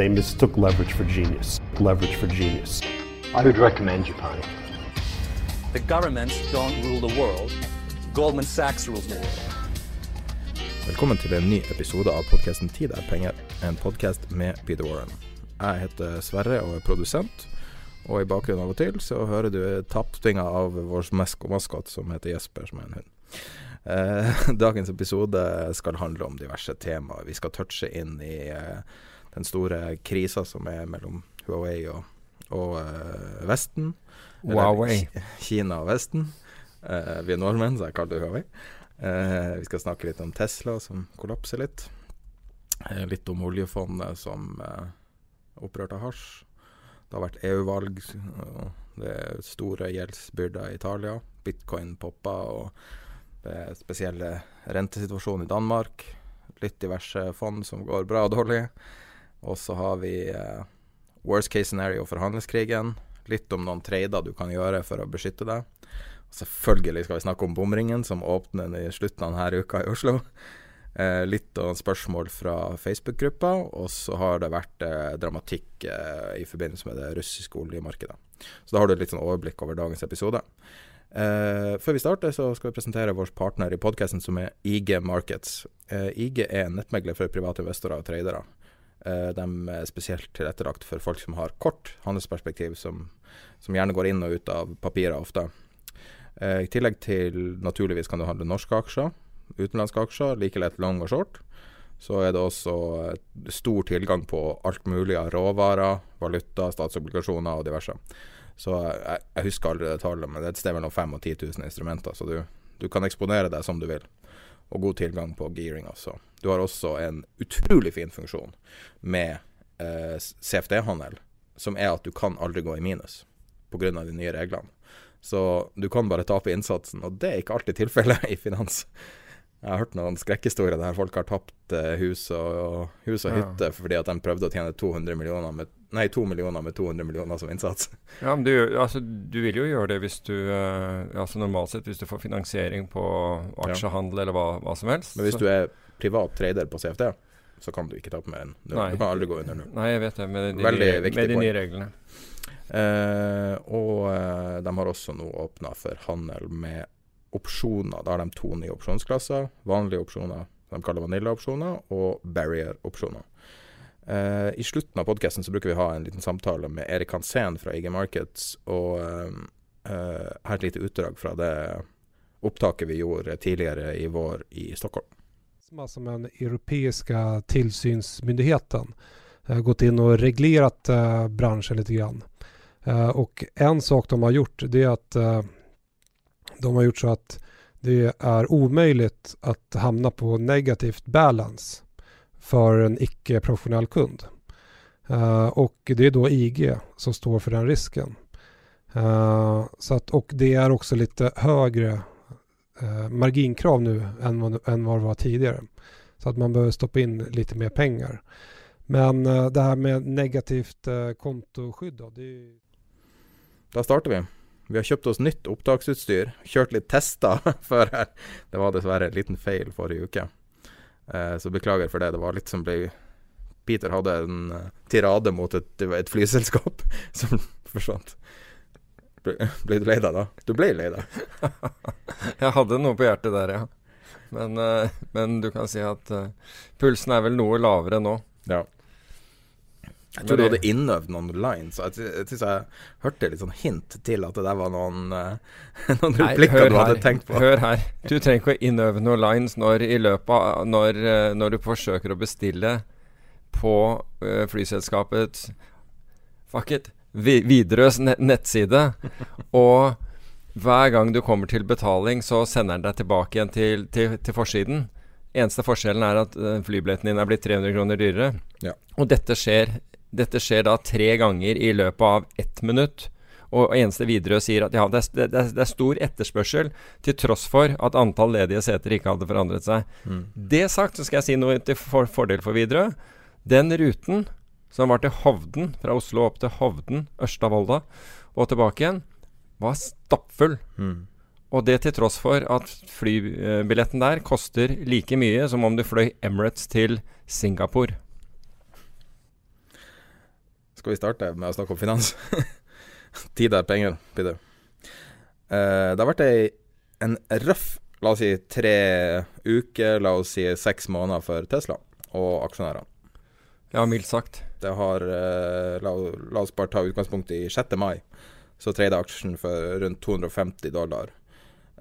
They mistook leverage for genius. Leverage for genius. I would recommend Japan. The governments don't rule the world. Goldman Sachs rules the world. Velkommen til en ny episode av podkasten 'Tid er penger', en podkast med Peter Warren. Jeg heter Sverre og er produsent, og i bakgrunnen av og til så hører du tappinga av vår maskot som heter Jesper, som er en hund. Eh, dagens episode skal handle om diverse temaer. Vi skal touche inn i eh, den store krisa som er mellom Huawei og, og uh, Vesten. Huawei. Kina og Vesten. Uh, vi er nordmenn, så jeg kaller det Huawei. Uh, vi skal snakke litt om Tesla, som kollapser litt. Litt om oljefondet som opprørte opprørt hasj. Det har vært EU-valg, det er store gjeldsbyrder i Italia. Bitcoin poppa, og det er spesielle rentesituasjon i Danmark. Litt diverse fond som går bra og dårlig. Og så har vi eh, worst case scenario for handelskrigen. Litt om noen trader du kan gjøre for å beskytte deg. Selvfølgelig skal vi snakke om bomringen, som åpner i slutten av denne uka i Oslo. Eh, litt om spørsmål fra Facebook-gruppa, og så har det vært eh, dramatikk eh, i forbindelse med det russiske oljemarkedet. Så da har du litt sånn overblikk over dagens episode. Eh, før vi starter, så skal vi presentere vår partner i podkasten, som er IG Markets. Eh, IG er en nettmegler for private investorer og tradere. Eh, de er spesielt tilrettelagt for folk som har kort handelsperspektiv, som, som gjerne går inn og ut av papirer ofte. Uh, I tillegg til naturligvis kan du handle norske aksjer, utenlandske aksjer, like lett long og short. Så er det også eh, stor tilgang på alt mulig av råvarer, valuta, statsobligasjoner og diverse. Så jeg, jeg husker aldri det tallet, men det er et sted mellom 5000 og 10 000 instrumenter. Så du, du kan eksponere deg som du vil. Og god tilgang på gearing også. Du har også en utrolig fin funksjon med eh, CFD-handel, som er at du kan aldri gå i minus pga. de nye reglene. Så du kan bare tape innsatsen, og det er ikke alltid tilfellet i finans. Jeg har hørt noen skrekkhistorier der folk har tapt eh, hus og, og, hus og Ja. hytte fordi at de prøvde å tjene 200 millioner med, nei, 2 millioner med 200 millioner som innsats. Ja, men du, altså, du vil jo gjøre det hvis du eh, altså Normalt sett hvis du får finansiering på aksjehandel eller hva, hva som helst. Men hvis så- du er privat trader på CFD, så kan du ikke tape mer enn null. Du kan aldri gå under null. Nei, jeg vet det, med de, Veldig nye, med de nye reglene. Eh, og eh, de har også nå åpna for handel med opsjoner. Da har de to nye opsjonsklasser. Vanlige opsjoner, de kaller vanilla-opsjoner, og barrier-opsjoner. Eh, I slutten av podkasten bruker vi ha en liten samtale med Erik Hansen fra IG Markets, og eh, eh, her et lite utdrag fra det opptaket vi gjorde tidligere i vår i Stockholm. Som er den europeiske tilsynsmyndigheten har gått in og regulert uh, bransjen litt. grann. Uh, og en sak de har gjort det er at uh, de har gjort så at det er umulig å havne på negativt balance for en ikke-professionell kund. og det er da IG som står for den risken. Eh, så at, og det er også litt högre eh, marginkrav nu än än vad det var tidigare. Så att man behöver stoppa in lite mer pengar. Men eh, det här med negativt eh, kontoskydd då, det ju... Da starter vi. Vi har kjøpt oss nytt opptaksutstyr. Kjørt litt tester før. Det var dessverre en liten feil forrige uke. Eh, så beklager for det. Det var litt som ble Peter hadde en eh, tirade mot et, et flyselskap som forsvant. Ble, ble du lei deg da? Du ble lei deg? Jeg hadde noe på hjertet der, ja. Men, uh, men, du kan si at uh, pulsen er vel noe lavere nå. Ja. Jeg tror du hadde innøvd noen lines. Jeg, jeg synes jeg hørte litt sånn hint til at det der var noen, uh, noen replikker du hadde tenkt på. Hør her. Du trenger ikke å innøve noen lines når, av, når, når du forsøker å bestille på flyselskapet Fuck it. Widerøes nettside. og hver gang du kommer til betaling, så sender den deg tilbake igjen til, til, til forsiden. Eneste forskjellen er at flybilletten din er blitt 300 kroner dyrere. Ja. Og dette skjer dette skjer da tre ganger i løpet av ett minutt. Og eneste Widerøe sier at ja, det er, det, det er, stor etterspørsel, til tross for at antall ledige seter ikke hadde forandret seg. Mm. Det sagt, så skal jeg si noe til for, fordel for Widerøe. Den ruten som var til Hovden, fra Oslo opp til Hovden, Ørsta-Volda og tilbake igjen, var stappfull. Mm. Og det til tross for at flybilletten der koster like mye som om du fløy Emirates til Singapore. Skal vi starte med å snakke om finans? Tid er penger, Peder. Uh, det har vært ei, en røff, la oss si tre uker, la oss si seks måneder for Tesla og aksjonærene. Ja, mildt sagt. Det har uh, la, la, oss bare ta utgangspunkt i 6. mai. Så tredje aksjen for rundt 250 dollar.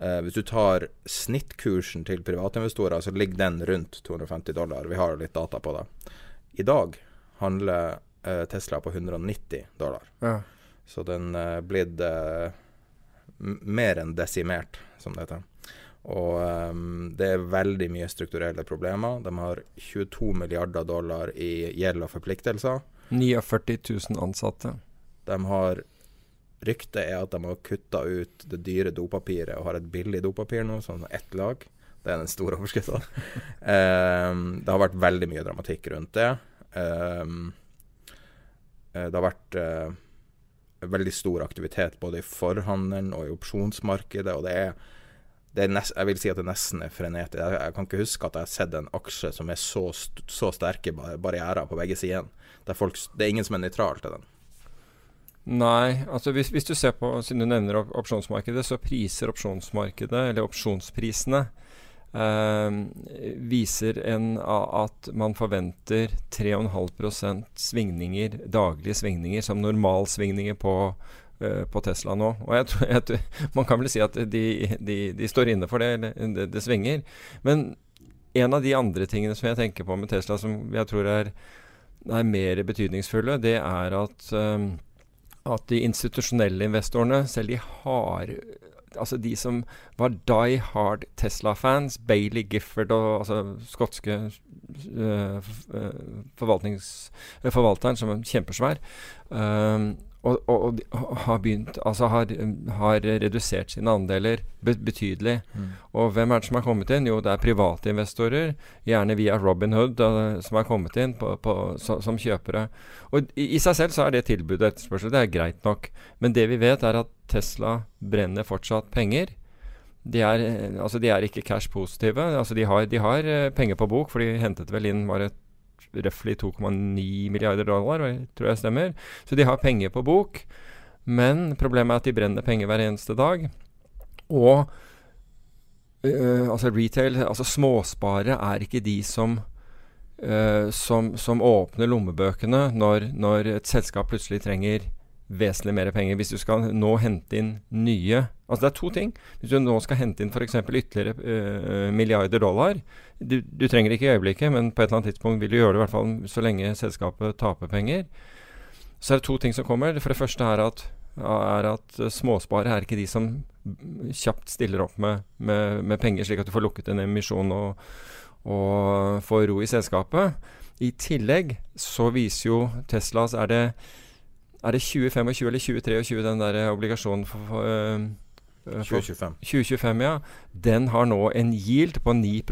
Eh, hvis du tar snittkursen til privatinvestorer, så ligger den rundt 250 dollar. Vi har litt data på det. I dag handler eh, Tesla på 190 dollar. Ja. Så den er eh, blitt uh, mer enn desimert, som det heter. Og um, det er veldig mye strukturelle problemer. De har 22 milliarder dollar i gjeld og forpliktelser. 49 000 ansatte. De har Ryktet er at de har kutta ut det dyre dopapiret og har et billig dopapir nå, sånn ett lag. Det er den store overskrifta. um, det har vært veldig mye dramatikk rundt det. Um, det har vært uh, veldig stor aktivitet både i forhandelen og i opsjonsmarkedet. og det er nest, Jeg vil si at det nesten er frenetisk. Jeg, jeg, kan ikke huske at jeg har sett en aksje som er så, så sterke barrierer på begge sider. Det, er ingen som er nøytral til den. Nei, altså hvis, hvis, du ser på, siden du nevner opsjonsmarkedet, så priser opsjonsmarkedet, eller opsjonsprisene, eh, viser en, at man forventer 3,5% svingninger, daglige svingninger som normalsvingninger på, på Tesla nå. Og jeg jeg, Man kan vel si at de, de, de står inne for det, det, det, svinger. Men en av de andre tingene som jeg tenker på med Tesla, som jeg tror er, er mer betydningsfulle, det er at, um, at de institusjonelle investorene, selv de har altså de som var die hard Tesla-fans, Bailey Gifford og altså skotske uh, forvalteren, som er kjempesvær, um, og, og, og, har begynt Altså har, har redusert sine andeler betydelig. Mm. Og hvem er det som har kommet inn? Jo, det er private investorer, gjerne via Robin Hood, som har kommet inn på, på, som, som kjøpere. Og i, i, seg selv så er det tilbudet og etterspørsel. Det er greit nok. Men det vi vet, er at Tesla brenner fortsatt penger. De er, altså de er ikke cash-positive. Altså de har, de har uh, penger på bok, for de hentet vel inn bare et røftlig 2,9 milliarder dollar, tror jeg stemmer. Så de har penger på bok. Men problemet er at de brenner penger hver eneste dag. Og øh, altså retail, altså småsparere, er ikke de som Uh, som, som, åpner lommebøkene når, når et selskap plutselig trenger vesentlig mer penger. Hvis du skal nå hente inn nye Altså det er to ting. Hvis du nå skal hente inn f.eks. ytterligere uh, milliarder dollar du, du, trenger ikke i øyeblikket, men på et eller annet tidspunkt vil du gjøre det i hvert fall så lenge selskapet taper penger. Så er det to ting som kommer. For det første er at, er at småsparere er ikke de som kjapt stiller opp med, med, med, penger, slik at du får lukket en emisjon og, og får ro i selskapet. I tillegg så viser jo Teslas Er det er det 2025 eller 2023 den der obligasjonen for, for, uh, 2025. 2025, ja. Den har nå en yield på 9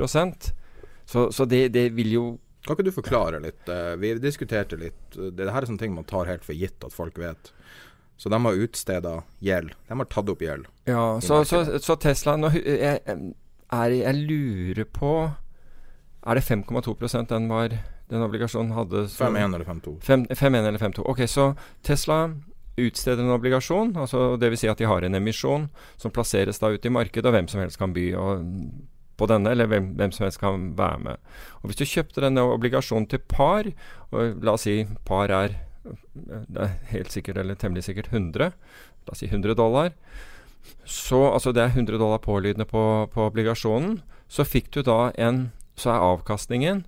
Så, så det, det, vil jo Kan ikke du forklare litt? Vi diskuterte litt Det her er sånne ting man tar helt for gitt at folk vet. Så de har utsteda gjeld. De har tatt opp gjeld. Ja, så, så, så, Tesla nå, jeg, er, jeg lurer på Er det 5,2% den var den obligasjonen hadde 5,1 eller 5,2. 5,1 eller 5-2. Ok, så Tesla utsteder en obligasjon, altså Dvs. Si at de har en emisjon som plasseres da ute i markedet, og hvem som helst kan by. på denne, eller hvem, hvem, som helst kan være med. Og Hvis du kjøpte denne obligasjonen til par, og la oss si par er, det er helt sikkert eller temmelig sikkert 100, la oss si 100 dollar, så altså det er 100 dollar pålydende på, på obligasjonen, så fikk du da en Så er avkastningen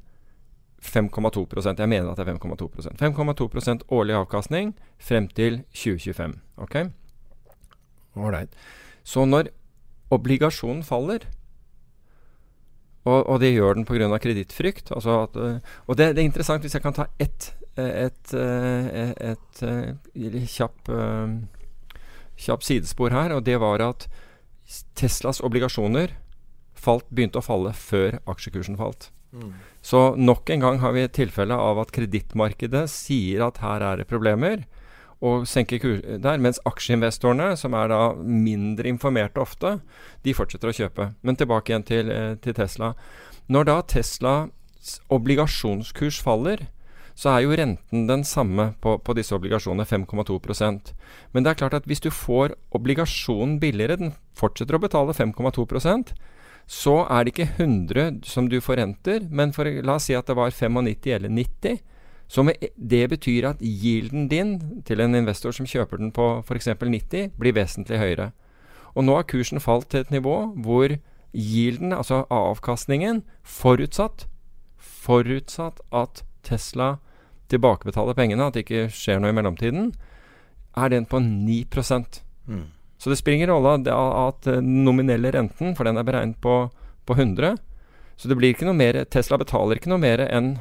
5,2% Jeg mener at det er 5,2% 5,2% årlig avkastning frem til 2025. Ok? Ålreit. Så når obligasjonen faller, og, og det gjør den pga. kredittfrykt altså uh, Og det, det, er interessant hvis jeg kan ta ett et, et, et, kjapp, kjapp sidespor her, og det var at Teslas obligasjoner falt, begynte å falle før aksjekursen falt. Mm. Så nok en gang har vi et tilfelle av at kredittmarkedet sier at her er det problemer, og senker kurs der, mens aksjeinvestorene, som er da mindre informerte ofte, de fortsetter å kjøpe. Men tilbake igjen til, eh, til Tesla. Når da Teslas obligasjonskurs faller, så er jo renten den samme på, på disse obligasjonene, 5,2% Men det er klart at hvis du får obligasjonen billigere, den fortsetter å betale 5,2 så er det ikke 100 som du forrenter, men for, la oss si at det var 95 eller 90. Så det betyr at yielden din til en investor som kjøper den på f.eks. 90, blir vesentlig høyere. Og nå har kursen falt til et nivå hvor yielden, altså avkastningen, forutsatt, forutsatt at Tesla tilbakebetaler pengene, at det ikke skjer noe i mellomtiden, er den på 9 mm. Så det spiller ingen rolle at den nominelle renten, for den er beregnet på, på 100 Så det blir ikke noe mer Tesla betaler ikke noe mer enn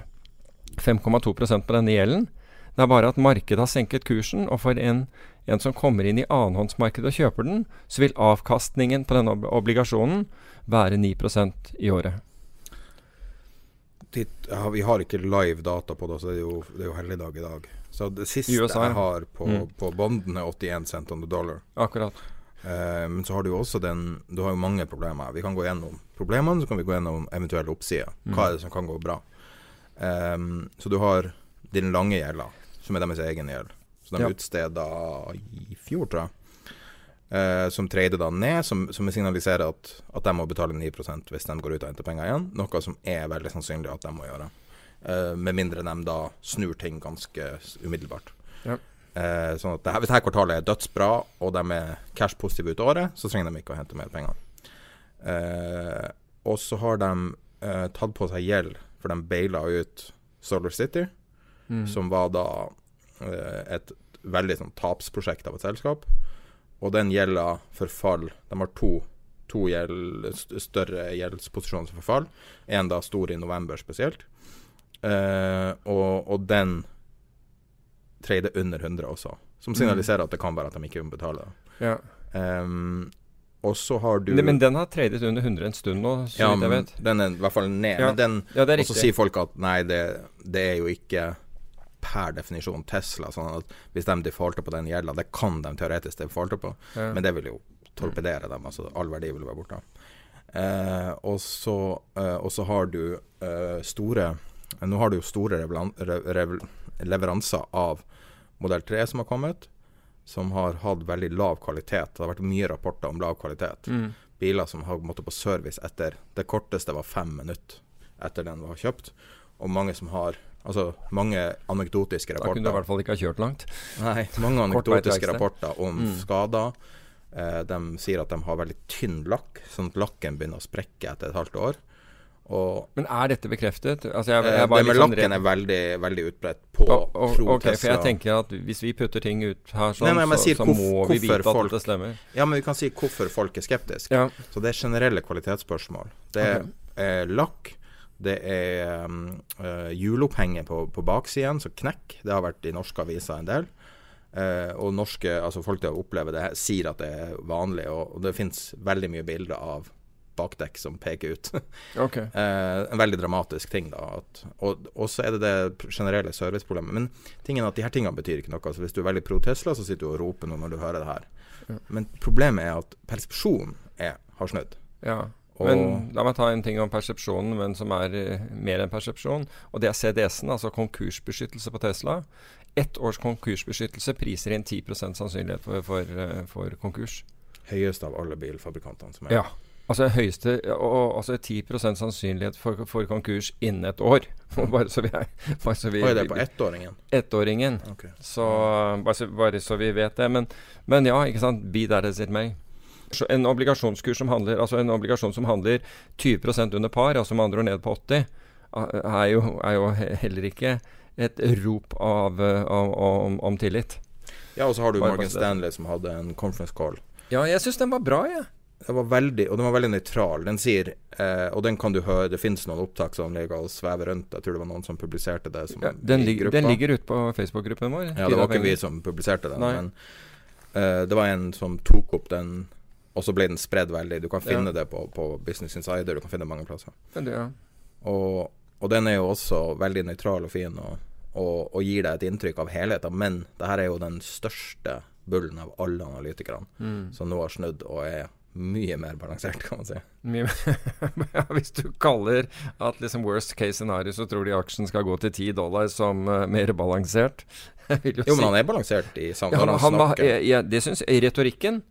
5,2% på denne gjelden. Det er bare at markedet har senket kursen, og for en, en som kommer inn i annenhåndsmarkedet og kjøper den, så vil avkastningen på denne obligasjonen være 9% i året. Ja, vi har ikke live data på det, så det er jo, det er jo helligdag i dag. Så det siste USA, jeg har på, mm. på bonden, er 81 cent on the dollar. Akkurat. Eh, men så har du jo også den Du har jo mange problemer. Vi kan gå gjennom problemene, så kan vi gå gjennom eventuelle oppsider. Mm. Hva er det som kan gå bra? Eh, så du har din lange gjelda, som er deres egen gjeld. Så de ja. utsteda i fjor, tror jeg. Uh, som trader da ned, som, som signaliserer at, at de må betale 9% hvis de går ut og henter penger igjen. Noe som er veldig sannsynlig at de må gjøre. Uh, med mindre de da snur ting ganske umiddelbart. Ja. Uh, sånn at dette, Hvis dette kvartalet er dødsbra, og de er cash-positive ut året, så trenger de ikke å hente mer penger. Uh, og så har de tatt på seg gjeld, for de baila ut Solar City, mm. som var da et veldig sånn tapsprosjekt av et selskap. Og den gjelda forfall De har to, to gjeld, større gjeldsposisjoner som forfall. En da stor i november spesielt. Uh, og, og, den trader under 100 også, som mm. signaliserer at det kan være at de ikke vil betale. Ja. Um, og så har du Men den har tradet under 100 en stund nå, så ja, vidt jeg vet. Den er i hvert fall ned. Ja. Men den, ja, og så sier folk at nei, det, det, er jo ikke per definisjon Tesla. Sånn at hvis de defaulter på den gjelda, det kan de teoretisk defaulter på, ja. men det vil jo torpedere dem. Altså all verdi vil være borte. Uh, og så uh, har du uh, store nå har du jo store leveranser av modell 3 som har kommet, som har hatt veldig lav kvalitet. Det har vært mye rapporter om lav kvalitet. Mm. Biler som har måttet på service etter Det korteste var fem minutter etter den var kjøpt. Og mange som har Altså mange anekdotiske rapporter. Da kunne du i hvert fall ikke ha kjørt langt. Nei, mange anekdotiske rapporter om mm. skader. Eh, de sier at de har veldig tynn lakk, sånn at lakken begynner å sprekke etter et halvt år. Og, Men er dette bekreftet? Altså jeg, jeg eh, det med liksom lakken er veldig, veldig utbredt på oh, oh, pro okay, For jeg tenker at hvis vi putter ting ut her sånn, nei, nei, så, så hvorf, må vi vite at folk, dette stemmer. Ja, men vi kan si hvorfor folk er skeptiske. Ja. Så det er generelle kvalitetsspørsmål. Det er okay. lakk. Det er um, uh, på, på baksiden, så knekk. Det har vært i norske aviser en del. Uh, og norske, altså folk som opplever det, sier at det er vanlig. Og, og det finnes veldig mye bilder av bakdekk som peker ut. okay. eh, en veldig dramatisk ting, da. At, og så er det det generelle serviceproblemet. Men tingen er at de her tingene betyr ikke noe. Altså, hvis du er veldig pro Tesla, så sitter du og roper noe når du hører det her. Ja. Men problemet er at persepsjonen har snudd. Ja. Men la meg ta en ting om persepsjonen, men som er uh, mer enn persepsjon. Og det er CDS-en, altså konkursbeskyttelse på Tesla. Ett års konkursbeskyttelse priser inn 10 sannsynlighet for, for, uh, for konkurs. Høyest av alle bilfabrikantene som er Ja. Altså høyeste og, altså 10 sannsynlighet for, for, konkurs innen et år. bare så vi er bare så vi, er det på ettåringen? Ettåringen. Okay. Så, bare, så, bare så vi vet det. Men, men ja, ikke sant. Be that as it may. En obligasjonskurs som handler Altså en obligasjon som handler 20 under par, altså med andre ord ned på 80, er jo, er jo heller ikke et rop av, av, om, om, tillit. Ja, og så har du Morgan Stanley som hadde en conference call. Ja, jeg syns den var bra, jeg. Ja. Det var veldig, og den var veldig nøytral. Den sier, eh, og den kan du høre, det finnes noen opptak som ligger og svever rundt. Jeg tror det var noen som publiserte det. Ja, den, lig, den, ligger ute på Facebook-gruppen vår. Ja, det var ikke vi som publiserte den. Nei. Men eh, det var en som tok opp den og så ble den spredd veldig. Du kan finne ja. det på, på, Business Insider, du kan finne det mange plasser. Det, ja. og, og, den er jo også veldig nøytral og fin, og, og, og gir deg et inntrykk av helheten. Men det her er jo den største bullen av alle analytikerne mm. som nå har snudd og er mye mer balansert, kan man si. hvis du kaller at liksom worst case scenario, så tror de aksjen skal gå til 10 dollar som uh, mer balansert. jo, si. men han er balansert i samtalen ja, han, han, han, ja, det syns jeg. I retorikken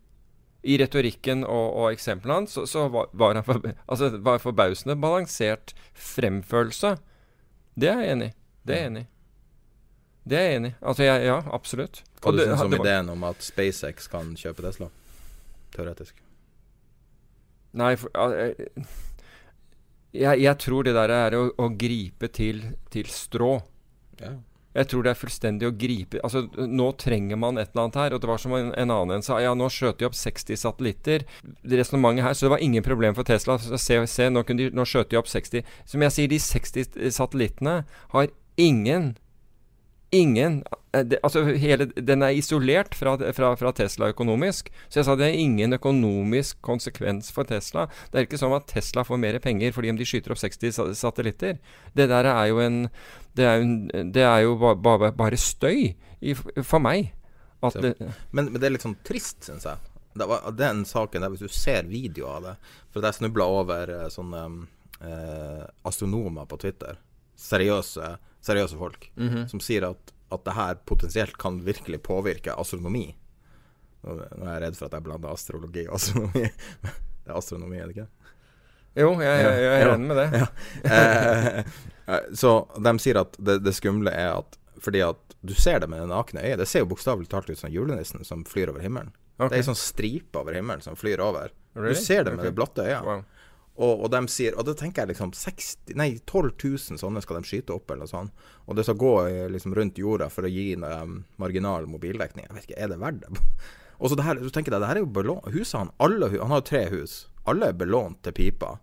i retorikken og, og eksemplene hans, så, så, var, han for, altså, var forbausende balansert fremførelse. Det er jeg enig i. Det er jeg enig i. Det er jeg enig i. Altså, jeg, ja, absolutt. Hva du det om ideen om at SpaceX kan kjøpe Tesla? Teoretisk. Nei, for, jeg, jeg, tror det der er å, å gripe til, til strå. Ja. Jeg tror det er fullstendig å gripe Altså, nå trenger man et eller annet her. Og det var som en, en annen en sa, ja, nå skjøt de opp 60 satellitter. Resonnementet her, så det var ingen problem for Tesla. Se, se nå, de, nå skjøt de opp 60. Som jeg sier, de 60 satellittene har ingen ingen eh, det, altså hele, Den er isolert fra, fra, fra, Tesla økonomisk. Så jeg sa det er ingen økonomisk konsekvens for Tesla. Det er ikke sånn at Tesla får mer penger fordi om de skyter opp 60 satellitter. Det der er jo en Det er, en, det er jo bare, bare, bare støy i, for meg. Det, men, men, det er litt sånn trist, syns jeg. Det var, den saken der, hvis du ser video av det For jeg snubla over eh, sånne eh, astronomer på Twitter. Seriøse seriøse folk mm -hmm. som sier at, at det her potensielt kan virkelig påvirke astronomi. Nå, er jeg redd for at jeg blander astrologi og astronomi. det er astronomi, er det ikke? Jo, jeg, jeg, jeg er enig med det. Ja. Eh, eh, så de sier at det, det, skumle er at fordi at du ser det med det nakne øyet. Det ser jo bokstavelig talt ut som julenissen som flyr over himmelen. Okay. Det er ei sånn stripe over himmelen som flyr over. Really? Du ser det med okay. det blotte øyet. Wow. Og, og, de sier Og da tenker jeg liksom 60, nei, 12 000 sånne skal de skyte opp, eller sånn. Og det skal gå liksom rundt jorda for å gi um, marginal mobildekning. Jeg vet ikke, er det verdt det? Og så det her, du tenker deg, det her er jo belånt. Huset han, alle, han har jo tre hus. Alle er belånt til pipa.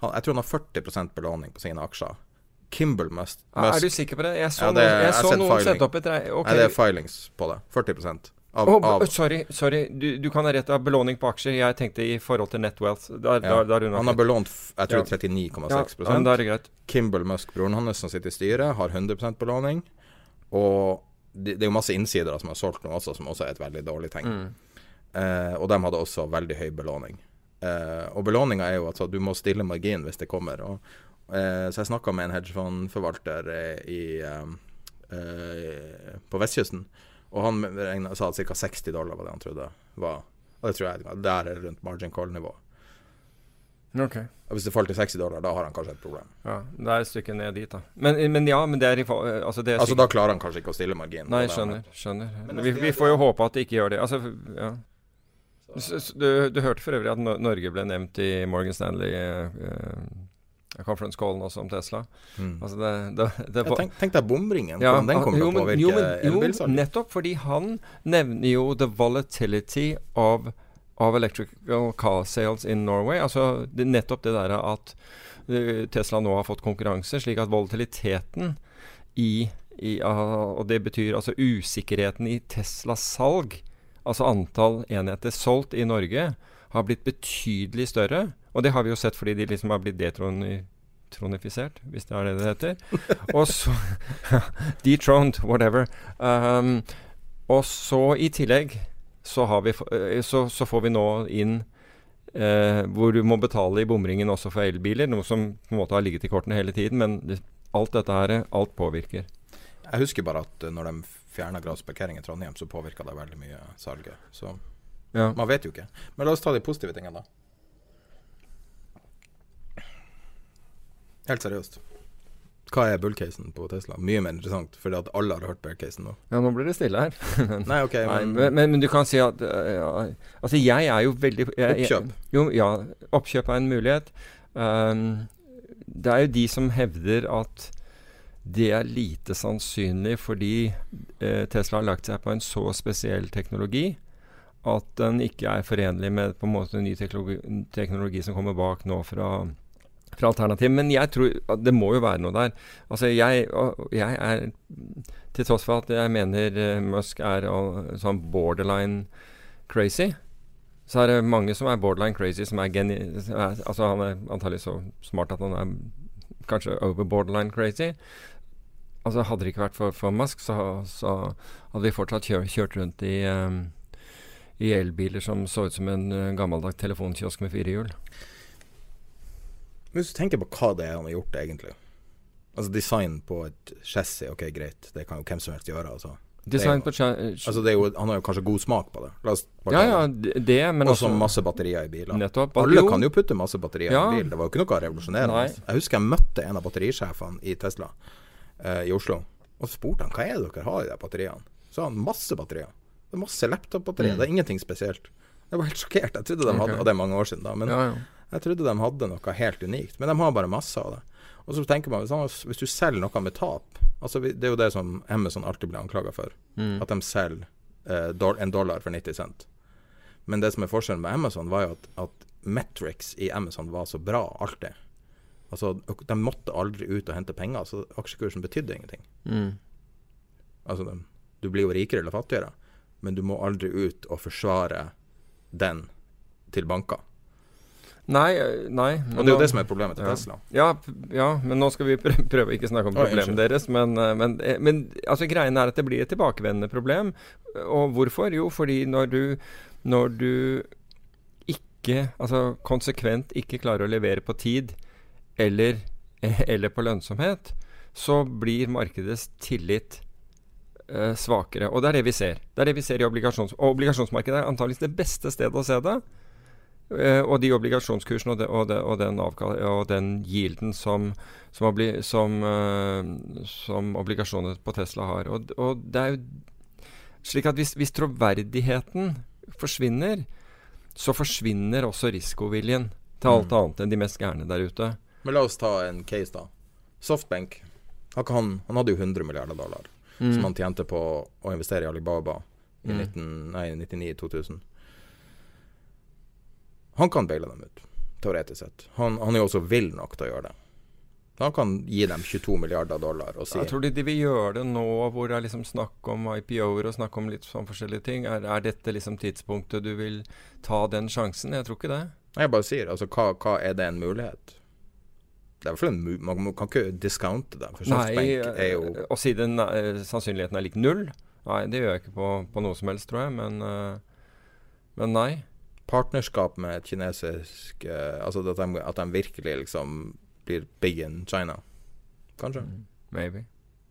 Han, jeg tror han har 40% belåning på sine aksjer. Kimball Musk. Er du sikker på det? Jeg så, ja, det, noen, jeg så noen sette opp et okay. Nei, det er filings på det. 40 av, oh, av sorry, sorry. Du, du, kan ha rett av belåning på aksjer. Jeg tenkte i forhold til Netwealth. Der, ja. der, der han har belånt jeg tror ja. 39,6 ja, det er greit. Kimball Musk, broren hans som sitter i styret, har 100 belåning. Og det, det, er jo masse innsidere som har solgt noe også, som også er et veldig dårlig tegn. Mm. Eh, og de hadde også veldig høy belåning. Eh, og belåninga er jo at du må stille margin hvis det kommer. Og, eh, så jeg snakka med en hedgefondforvalter eh, i, eh, eh, på vestkysten. Og han regnet, sa at ca. 60 dollar var det han trodde var. Og det tror jeg der er rundt margin call-nivå. Okay. Og Hvis det faller til 60 dollar, da har han kanskje et problem. Ja, Det er et stykke ned dit, da. Men, men ja, men det er i altså, det er altså Da klarer han kanskje ikke å stille margin. Nei, skjønner. skjønner. Vi, vi, får jo håpe at det ikke gjør det. Altså, ja. Du, du, hørte for øvrig at Norge ble nevnt i Morgan Stanley uh, conference callen også om Tesla. Mm. Altså det, det, det ja, tenk, tenk, deg bomringen, ja, hvordan den kommer til å påvirke elbilsalget. Nettopp fordi han nevner jo the volatility of, of electrical car sales in Norway. Altså det, nettopp det der at uh, Tesla nå har fått konkurranse, slik at volatiliteten i, i uh, Og det betyr altså usikkerheten i Teslas salg, altså antall enheter solgt i Norge, har blitt betydelig større. Og det har vi jo sett fordi de liksom har blitt detronifisert, hvis det er det det heter. og så Detroned, whatever. Um, og så i tillegg så, vi, eh, så, så får vi nå inn eh, hvor du må betale i bomringen også for elbiler, noe som på en måte har ligget i kortene hele tiden. Men det, alt dette her, alt påvirker. Jeg husker bare at uh, når de fjerna gradsparkering i Trondheim, så påvirka det veldig mye salget. Så ja. man vet jo ikke. Men la oss ta de positive tingene, da. Helt seriøst. Hva er bullcasen på Tesla? Mye mer interessant, fordi at alle har hørt bearcasen nå. Ja, nå blir det stille her. Nei, ok, Nei, men- men, men, men du kan si at øh, ja, Altså, jeg er jo veldig jeg, jeg, Oppkjøp. Jo, ja. Oppkjøp er en mulighet. Um, det er jo de som hevder at det er lite sannsynlig fordi eh, Tesla har lagt seg på en så spesiell teknologi at den ikke er forenlig med på en måte ny teknologi, teknologi som kommer bak nå fra, fra alternativ. Men jeg tror at det må jo være noe der. Altså jeg, jeg er Til tross for at jeg mener eh, Musk er sånn borderline crazy, så er det mange som er borderline crazy, som er geni... som er- Altså han er antagelig så smart at han er kanskje over borderline crazy. Altså Hadde det ikke vært for, for Musk, så, så hadde vi fortsatt kjør, kjørt rundt i um, i elbiler som så ut som en uh, gammeldags telefonkiosk med fire hjul. Hvis du tenker på hva det er han har gjort, egentlig. Altså Design på et chassis, ok, greit. Det kan jo hvem som helst gjøre. altså. Design på cha- altså, jo, Han har jo kanskje god smak på det. Ja, ja, det. men Og så masse batterier i biler. Nettopp. Alle Jo. kan jo putte masse batterier Ja. i en bil. Det var jo ikke noe revolusjonerende. Altså. Jeg husker jeg møtte en av batterisjefene i Tesla eh, i Oslo. Og så spurte han hva er det dere har i de batteriene. Så har han masse batterier. Det er masse laptop-batterier. Mm. Det er ingenting spesielt. Jeg var helt sjokkert. Jeg trodde de hadde Og det er mange år siden, da. Men Ja, ja. jeg trodde de hadde noe helt unikt. Men de har bare masse av det. Og så tenker man, hvis, du selger noe med tap altså Det er jo det som Amazon alltid blir anklaga for. Mm. At de selger eh, en dollar for 90 cent. Men det som er forskjellen med Amazon, var jo at, at metrics i Amazon var så bra alltid. Altså, De måtte aldri ut og hente penger, så aksjekursen betydde ingenting. Mm. Altså, de, Du blir jo rikere eller fattigere, men du må aldri ut og forsvare den til banker. Nei, øh, nei. Og det er jo det som er problemet til ja. Tesla. Ja, ja, men nå skal vi prøve å ikke snakke om problemet deres. Men, øh, men, eh, men altså, greien er at det blir et tilbakevendende problem. Og hvorfor? Jo, fordi når du, når du ikke, altså konsekvent ikke klarer å levere på tid eller, eller på lønnsomhet, så blir markedets tillit eh, svakere. Og det er det vi ser. Det er det vi ser i obligasjons... Og obligasjonsmarkedet er antakeligvis det beste stedet å se det. Eh, og de obligasjonskursene og, de, og, de, og, den og den yielden som, som, obli, som, eh, som obligasjoner på Tesla har. Og, og det er jo slik at hvis, hvis troverdigheten forsvinner, så forsvinner også risikoviljen til alt Mm. annet enn de mest gærne der ute. Men la oss ta en case, da. Softbank. Han, han hadde jo 100 milliarder dollar Mm. som han tjente på å investere i Alibaba i Mm. 19 nei, 99-2000. Han kan baile dem ut, teoretisk sett. Han, han er jo også vill nok til å gjøre det. Han kan gi dem 22 milliarder dollar og si Jeg tror de, de vil gjøre det nå hvor det er liksom snakk om IPO-er og snakk om litt sånn forskjellige ting. Er, er dette liksom tidspunktet du vil ta den sjansen? Jeg tror ikke det. Jeg bare sier, altså hva, hva er det en mulighet? Det er fall en Man kan ikke discounte det. Nei, og eh, si den eh, sannsynligheten er lik null? Nei, det gjør jeg ikke på, på noe som helst, tror jeg. Men, eh, men nei. partnerskap med et kinesisk Altså at de, at de virkelig liksom blir big in China. Kanskje. Mm. Maybe.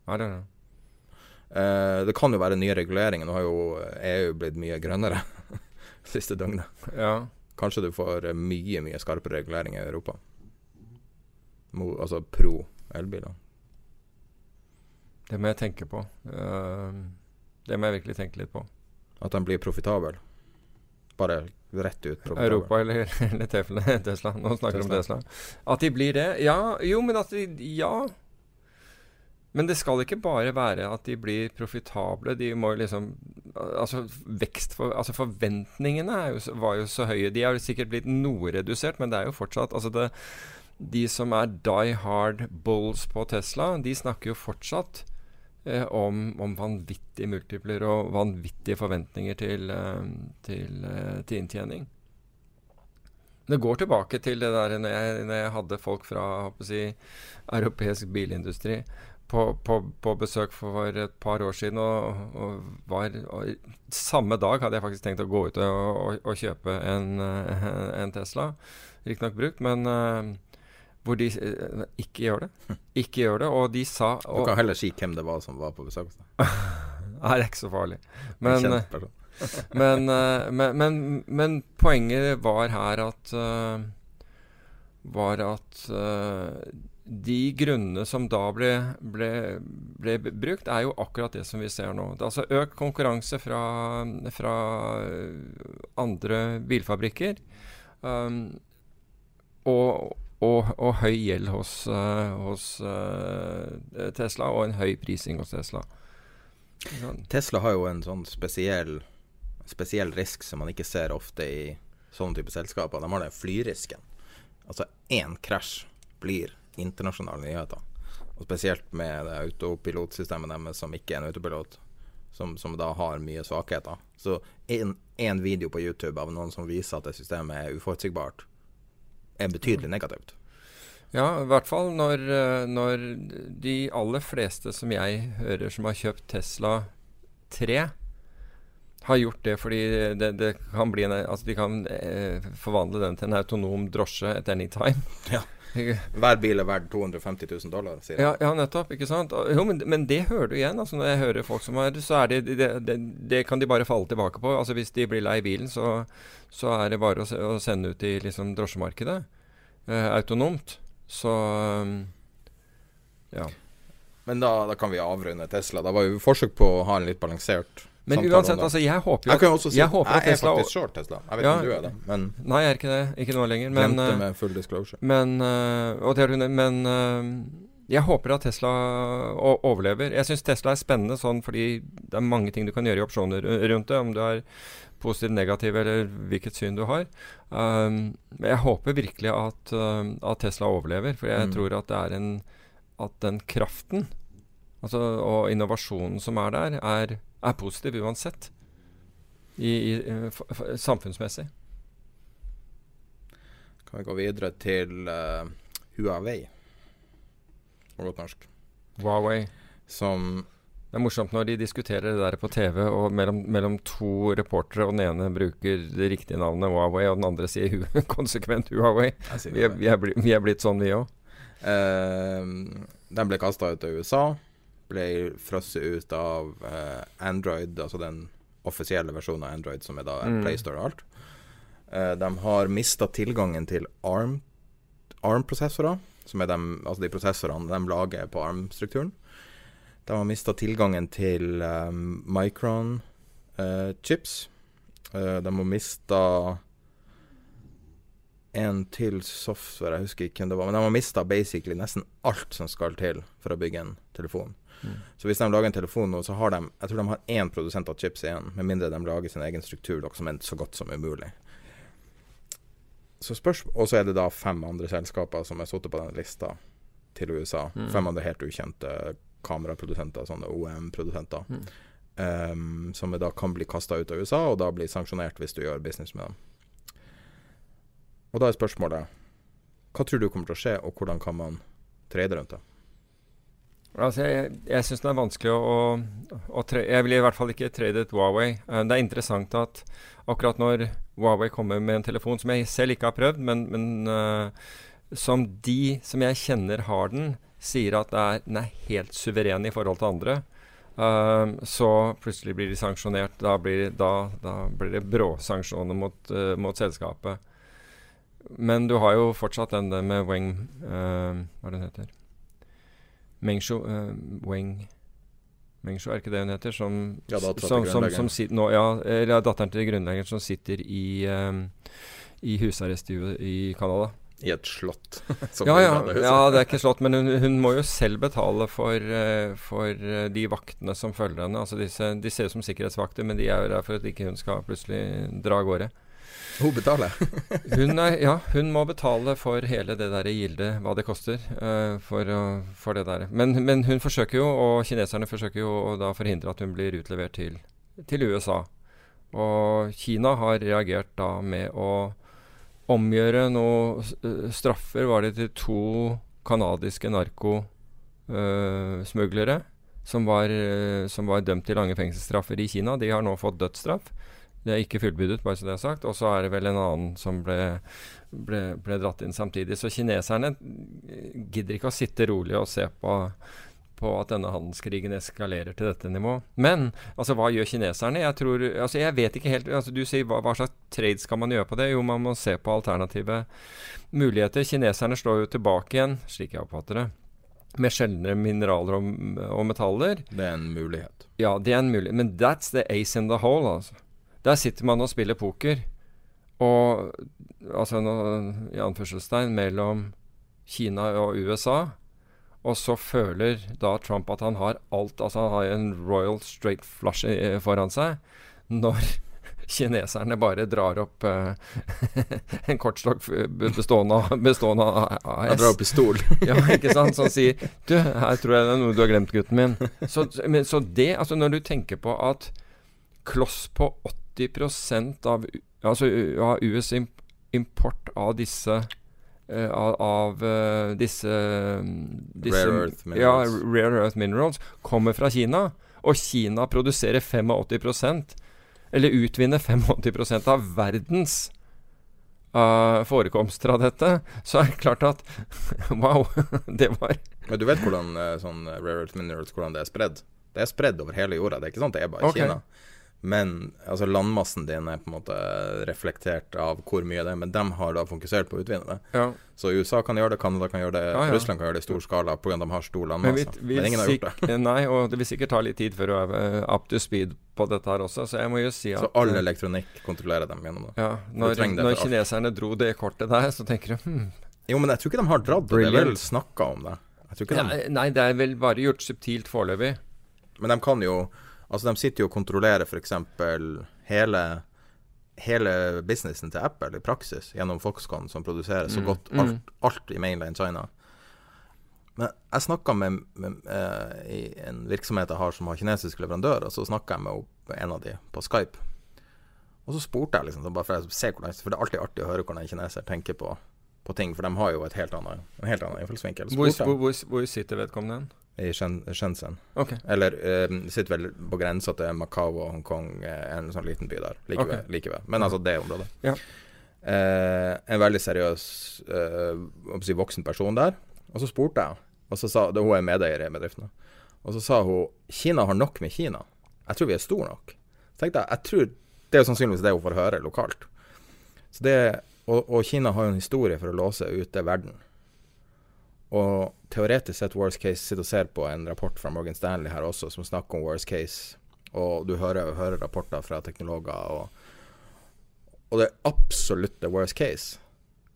I don't know. Det kan jo være nye reguleringer. Nå har jo EU blitt mye grønnere siste døgnet. Ja. Kanskje du får mye, mye skarpere reguleringer i Europa. Altså pro elbiler. Det må jeg tenke på. Eh, det må jeg virkelig tenke litt på. At de blir profitabel? Bare rett ut profitabel? Europa eller, eller Tesla. Nå snakker vi om Tesla. At de blir det? Ja, jo, men at de Ja. Men det skal ikke bare være at de blir profitable. De må liksom Altså vekst for, altså Forventningene jo, var jo så høye. De har sikkert blitt noe redusert, men det er jo fortsatt Altså det, De som er die hard bulls på Tesla, de snakker jo fortsatt eh, om, om vanvittige multipler og vanvittige forventninger til, eh, til, eh, til inntjening. Det går tilbake til det der når jeg, når jeg hadde folk fra håper si, europeisk bilindustri på, på, på besøk for et par år siden. Og, og var, og samme dag hadde jeg faktisk tenkt å gå ut og, og kjøpe en, eh, en Tesla. Riktignok brukt, men eh, hvor de eh, ikke gjør det. Ikke gjør det. Og de sa Du kan heller si hvem det var som var på besøk. hos deg. Nei, det er ikke så farlig. En Men, eh, men, eh, men, men, men poenget var her at uh, Var at uh, de grunnene som da ble, ble, ble, brukt, er jo akkurat det som vi ser nå. Det er altså økt konkurranse fra, fra andre bilfabrikker. Um, og, og, og, høy gjeld hos, uh, hos uh, Tesla, og en høy prising hos Tesla. Tesla har jo en sånn spesiell, spesiell risk som man ikke ser ofte i sånne type selskaper. De har den flyrisken. Altså én krasj blir internasjonale nyheter. Og spesielt med det autopilotsystemet deres som ikke er en autopilot, som, som da har mye svakheter. Så én video på YouTube av noen som viser at det systemet er uforutsigbart, er betydelig negativt. Ja, i hvert fall når, når de aller fleste som jeg hører som har kjøpt Tesla 3, har gjort det fordi det, det kan bli en, altså de kan eh, forvandle den til en autonom drosje at any time. Ja. Hver bil er verdt 250 000 dollar, sier ja, ja, nettopp. ikke sant? Jo, men, men, det hører du igjen. altså Når jeg hører folk som er Så er det det, det det, kan de bare falle tilbake på. altså Hvis de blir lei bilen, så, så er det bare å, å sende ut i liksom drosjemarkedet. Eh, autonomt. Så um, ja. Men da, da, kan vi avrunde Tesla. Da var jo forsøk på å ha en litt balansert men uansett, altså, jeg håper jo at, Jeg, si, jeg, håper jeg er Tesla, faktisk short Tesla. Jeg vet ikke om du er det, men Nei, jeg er ikke det. Ikke nå lenger. Men, med full disclosure. Men, uh, det, men uh, jeg håper at Tesla overlever. Jeg syns Tesla er spennende sånn fordi det er mange ting du kan gjøre i opsjoner rundt det. Om du er positiv, negativ eller hvilket syn du har. Um, jeg håper virkelig at, at, Tesla overlever, for jeg mm. tror at det er en At den kraften altså, og innovasjonen som er der, er er positiv uansett. I, i, i, samfunnsmessig. Kan vi gå videre til uh, Huawei på godt norsk. Huawei. Som det er morsomt når de diskuterer det der på TV, og mellom, mellom to reportere, og den ene bruker det riktige navnet Huawei, og den andre sier hu konsekvent Huawei. Vi er, vi, er blitt, vi er, blitt sånn, vi òg. Uh, eh, den ble kasta ut av USA ble frosset ut av uh, Android, altså den offisielle versjonen av Android, som er da mm. PlayStore og alt. Uh, de har mista tilgangen til ARM-prosessorer, ARM som er de, altså de prosessorene de lager på ARM-strukturen. De har mista tilgangen til um, Micron-chips. Uh, de har mista en til software, jeg husker ikke hvem det var. Men de har mista basically nesten alt som skal til for å bygge en telefon. Mm. Så hvis de lager en telefon nå, så har de Jeg tror de har én produsent av chips igjen, med mindre de lager sin egen struktur, som er så godt som umulig. Så spørs Og så er det da fem andre selskaper som er sittet på den lista til USA. Mm. Fem andre helt ukjente kameraprodusenter, sånne OM-produsenter. Mm. Um, som da kan bli kasta ut av USA, og da blir sanksjonert hvis du gjør business med dem. Og da er spørsmålet hva tror du kommer til å skje, og hvordan kan man trade rundt det? Altså, jeg jeg syns det er vanskelig å, å tre, Jeg vil i hvert fall ikke trade et Huawei. Uh, det er interessant at akkurat når Huawei kommer med en telefon som jeg selv ikke har prøvd, men, men uh, som de som jeg kjenner har den, sier at er, den er helt suveren i forhold til andre, uh, så plutselig blir de sanksjonert. Da blir, da, da blir det bråsanksjoner mot, mot selskapet. Men du har jo fortsatt den der med Weng Hva det den heter? Mengshu uh, Weng Mengshu, er ikke det hun heter? Som, ja, som, som, som sitter nå, ja, eller datteren til grunnleggeren som sitter i, um, i husarrest i, i Canada. I et slott. ja, ja, ja, det er ikke slott, men hun, hun må jo selv betale for, uh, for uh, de vaktene som følger henne. Altså disse, de ser ut som sikkerhetsvakter, men de er jo der for at ikke hun skal plutselig dra av gårde. Hun betaler? hun er, ja, hun må betale for hele det der gildet, hva det koster. Uh, for, uh, for, det der. Men, men, hun forsøker jo, og kineserne forsøker jo å da forhindre at hun blir utlevert til, til USA. Og Kina har reagert da med å omgjøre noen uh, straffer, var det til to canadiske narkosmuglere. Som var, som var dømt til lange fengselsstraffer i Kina. De har nå fått dødsstraff. Det er ikke fullbyrdet, bare så det er sagt. Og så er det vel en annen som ble, ble, ble, dratt inn samtidig. Så kineserne gidder ikke å sitte rolig og se på, på at denne handelskrigen eskalerer til dette nivå. Men altså, hva gjør kineserne? Jeg tror, altså, jeg vet ikke helt altså, Du sier hva, hva, slags trade skal man gjøre på det? Jo, man må se på alternative muligheter. Kineserne slår jo tilbake igjen, slik jeg oppfatter det. Med sjeldnere mineraler og, og metaller. Det er en mulighet. Ja, det er en mulighet. Men that's the ace in the hole, altså. Der sitter man og spiller poker. Og altså i anførselstegn mellom Kina og USA. Og så føler da Trump at han har alt Altså han har en Royal Straight Flush foran seg. Når kineserne bare drar opp uh, en kortstokk bestående bestående av AS. Jeg drar opp pistol. ja, ikke sant. Som sier Du, her tror jeg det er noe du har glemt, gutten min. Så, men, så det, altså når du tenker på at kloss på 80 av, altså, av US import av disse Uh, av, av uh, disse, disse, Rare Earth Minerals. Ja, Rare Earth Minerals kommer fra Kina. Og Kina produserer 85% eller utvinner 85% av verdens uh, forekomster av dette. Så er det klart at Wow, det var Men du vet hvordan sånn Rare Earth Minerals hvordan det er spredd? Det er spredd over hele jorda. Det er ikke sånn at det er bare okay. Kina. Men altså, landmassen din er på en måte reflektert av hvor mye det er. Men de har da fokusert på å utvinne det. Ja. Så USA kan gjøre det, Canada kan gjøre det, ja, ja. Russland kan gjøre det i stor skala pga. de har stor landmasse. Men, vi, vi men ingen har gjort det. nei, og det vil sikkert ta litt tid før du er uh, up to speed på dette her også. Så jeg må jo si at Så all elektronikk kontrollerer dem gjennom det? Ja. Når, når kineserne dro det kortet der, så tenker du hm. Jo, men jeg tror ikke de har dratt det. Det er vel snakka om det. ja, de... Nei, det er vel bare gjort subtilt foreløpig. Men de kan jo Altså, de sitter jo og kontrollerer f.eks. hele hele businessen til Apple i praksis gjennom Foxconn, som produserer så Mm, godt mm. alt, alt i mainland China. Men jeg snakka med, med med i en virksomhet jeg har som har kinesisk leverandør, og så snakka jeg med en av de på Skype. Og så spurte jeg liksom, bare for jeg ser hvordan For det er alltid artig å høre hvordan en kineser tenker på, på ting, for de har jo et helt annet, en helt annen innfallsvinkel. Hvor, hvor, hvor, hvor sitter vedkommende hen? I Shenzhen. Okay. Eller eh, sitter vel på grensa til Macau og Hongkong, eh, en sånn liten by der. Like, Okay. ved, like ved. Men altså det området. Ja. Eh, en veldig seriøs eh, si, voksen person der. Og så spurte jeg, og så sa det, hun er medeier i bedriften, og så sa hun Kina har nok med Kina. Jeg tror vi er store nok. Så tenkte jeg, jeg tror Det er jo sannsynligvis det hun får høre lokalt. Så det, og, og Kina har jo en historie for å låse ute verden. Og teoretisk sett worst case sitter og ser på en rapport fra Morgan Stanley her også, som snakker om worst case. Og du hører, hører rapporter fra teknologer. Og, og det absolutte worst case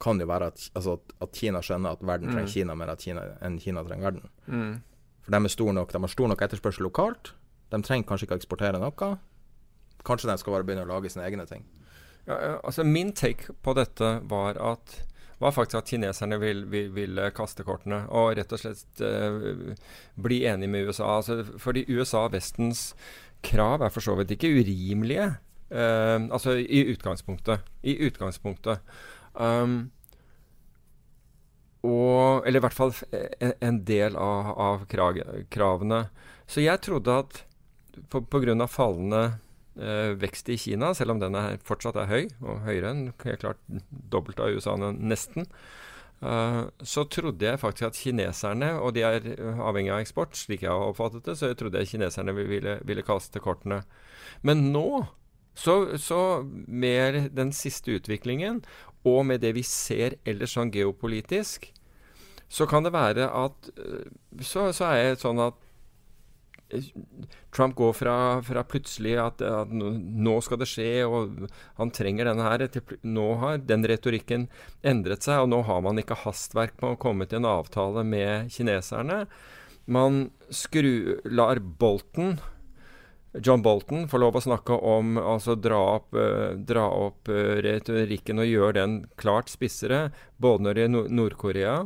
kan jo være at, altså, at- Kina skjønner at verden trenger Mm. Kina mer Kina, enn Kina trenger verden. Mm. For de nok, de har stor nok etterspørsel lokalt. De trenger kanskje ikke å eksportere noe. Kanskje de skal bare begynne å lage sine egne ting. Ja, ja, altså Min take på dette var at var faktisk at kineserne vil, vil, ville kaste kortene og rett og slett uh, bli enige med USA. Altså, fordi USA og Vestens krav er for så vidt ikke urimelige. Uh, altså i utgangspunktet. I utgangspunktet. Um, og Eller i hvert fall en, en del av, av krag, kravene. Så jeg trodde at av fallende eh, vekst i Kina, selv om den er, fortsatt er høy, og høyere enn klart dobbelt av USA nesten, eh, så trodde jeg faktisk at kineserne, og de er eh, avhengig av eksport, slik jeg har oppfattet det, så jeg trodde jeg kineserne ville, ville kaste kortene. Men nå, så, så med den siste utviklingen, og med det vi ser ellers sånn geopolitisk, så kan det være at eh, Så, så er jeg sånn at Trump går fra, fra plutselig at, at nå skal det skje, og han trenger denne her, til nå har den retorikken endret seg, og nå har man ikke hastverk med å komme til en avtale med kineserne. Man skru, lar Bolton John Bolton får lov å snakke om altså dra opp, eh, dra opp eh, retorikken og gjøre den klart spissere, både når det gjelder Nord- Nord-Korea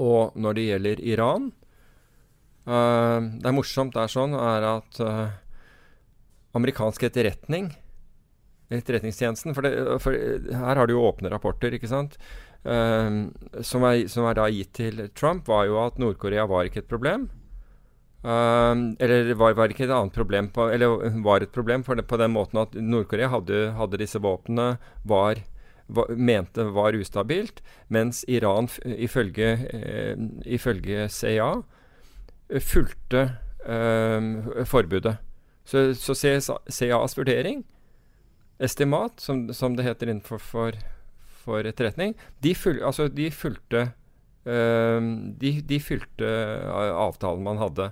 og når det gjelder Iran. Eh, det er morsomt det er sånn, er at eh, amerikansk etterretning Etterretningstjenesten For, det, for her har du jo åpne rapporter, ikke sant? Eh, som, er, som er da gitt til Trump, var jo at Nord-Korea var ikke et problem. Eh, eller var, var ikke et annet problem på, Eller var et problem på, det, på den måten at Nord-Korea hadde, hadde disse våpnene, var mente var ustabilt, mens Iran ifølge, ifølge CIA fulgte eh, forbudet. Så, så CAs vurdering, estimat, som, som, det heter innenfor for, for etterretning, de, ful, altså, de fulgte uh, de, de, fulgte avtalen man hadde.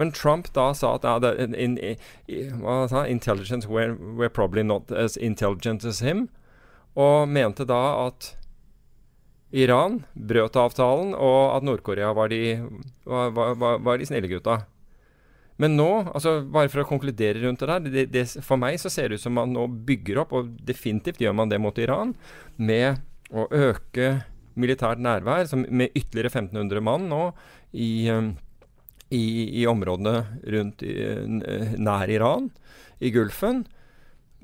Men Trump da sa at ja, in, in, in, intelligence were, were, probably not as intelligent as him, og mente da at Iran brøt avtalen, og at Nord-Korea var, var, var, var, de snille gutta. Men nå, altså bare for å konkludere rundt det der det, det, For meg så ser det ut som man nå bygger opp, og definitivt gjør man det mot Iran, med å øke militært nærvær med ytterligere 1500 mann nå i, um, i, i områdene rundt i, nær Iran, i Gulfen.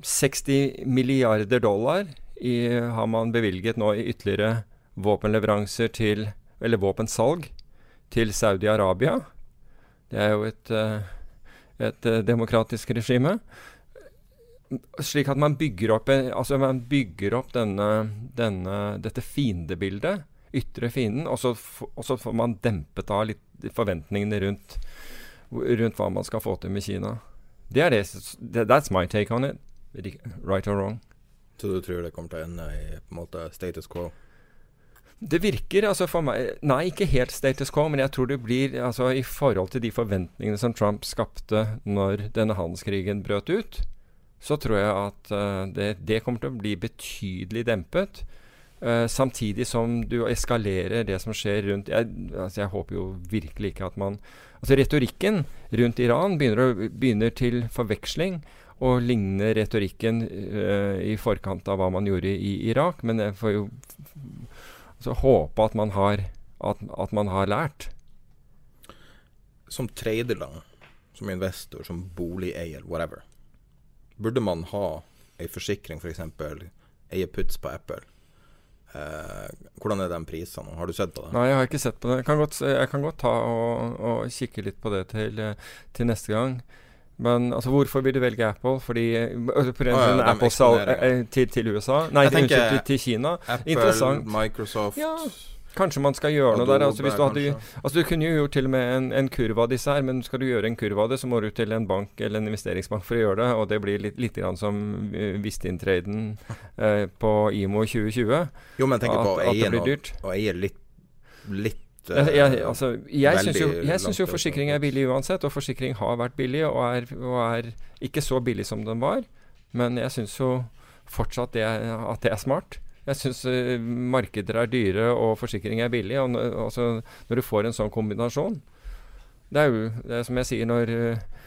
60 milliarder dollar har man bevilget nå i ytterligere våpenleveranser til Eller våpensalg til Saudi-Arabia. Det er jo et, eh, et eh, demokratisk regime. Slik at man bygger opp, altså man bygger opp denne, denne, dette fiendebildet, ytre fienden, og så, og så, får man dempet av litt forventningene rundt, rundt hva man skal få til med Kina. Det er det, That's my take on it. Right or wrong. Så du tror det kommer til å ende i på en måte status quo? Det virker altså for meg Nei, ikke helt status quo, men jeg tror det blir altså I forhold til de forventningene som Trump skapte når denne handelskrigen brøt ut, så tror jeg at uh, det, det, kommer til å bli betydelig dempet. Uh, samtidig som du eskalerer det som skjer rundt jeg, altså jeg håper jo virkelig ikke at man Altså Retorikken rundt Iran begynner, å, begynner til forveksling og ligner retorikken uh, i forkant av hva man gjorde i Irak. Men jeg får jo så håpe at man har, at, at man har lært. Som trader, da, som investor, som boligeier, whatever, burde man ha ei forsikring, f.eks. For eie puts på Apple? Eh, hvordan er de prisene? Har du sett på det? Nei, jeg har ikke sett på det. Jeg kan godt, jeg kan godt ta og, og, kikke litt på det til, til neste gang. Men altså, hvorfor vil du velge Apple? Fordi på ah, ja, Apple sal, eh, til, til, USA? Nei, til, til, til, Kina. Apple, Interessant. Microsoft ja. Kanskje man skal gjøre noe der. Altså, du, hadde, altså, du kunne jo gjort til og med en, en kurv av disse her, men skal du gjøre en kurv av det, så må du til en bank eller en investeringsbank for å gjøre det. Og det blir litt, litt grann som eh, Vistin-traden uh, på IMO 2020. Jo, men tenk på å eie litt, litt jeg, jeg, altså, jeg jo, synes jo forsikring er billig uansett, og forsikring har vært billig og er, og er ikke så billig som den var. Men jeg syns jo fortsatt det, at det er smart. Jeg syns uh, markeder er dyre og forsikring er billig. Og, altså, når du får en sånn kombinasjon Det er jo det er som jeg sier, når uh,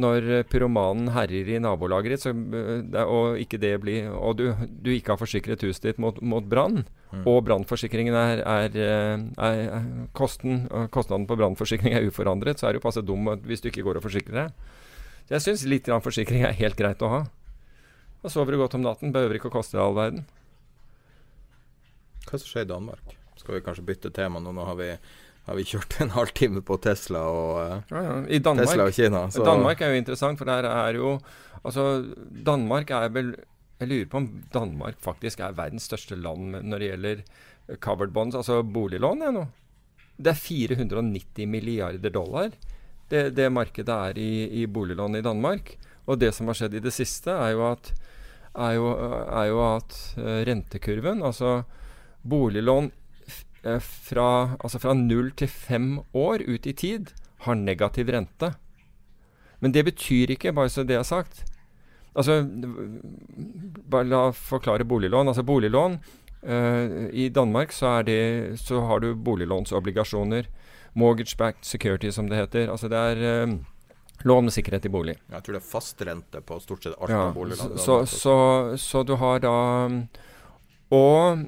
når eh, pyromanen herjer i nabolaget så, eh, og, ikke det blir, og du, du, ikke har forsikret huset ditt mot, mot brann, mm. og brannforsikringen er, er, er, er, kosten, Kostnaden på brannforsikring er uforandret, så er du passe dum hvis du ikke går og forsikrer deg. Så jeg syns litt forsikring er helt greit å ha. Da sover du godt om natten, behøver ikke å koste deg all verden. Hva som skjer i Danmark? Skal vi kanskje bytte tema nå? Nå har vi har vi kjørt en halvtime på Tesla og, uh, ja, ja. Danmark, Tesla og Kina. Så. Danmark er jo interessant, for der er jo Altså, Danmark er vel Jeg lurer på om Danmark faktisk er verdens største land når det gjelder covered bonds, altså boliglån. Nå. Det er 490 milliarder dollar det, det markedet er i, i boliglån i Danmark. Og det som har skjedd i det siste, er jo at, er jo, er jo at rentekurven, altså boliglån Eh, fra, altså fra 0 til 5 år ut i tid har negativ rente. Men det betyr ikke, bare så det er sagt Altså, bare la forklare boliglån. Altså boliglån uh, I Danmark så, det, så, har du boliglånsobligasjoner. Mortgage-backed security, som det heter. Altså det er uh, lån med sikkerhet i bolig. Jeg tror det er fastrente på stort sett alt ja, av boliglån. Så, så, så, du har da Og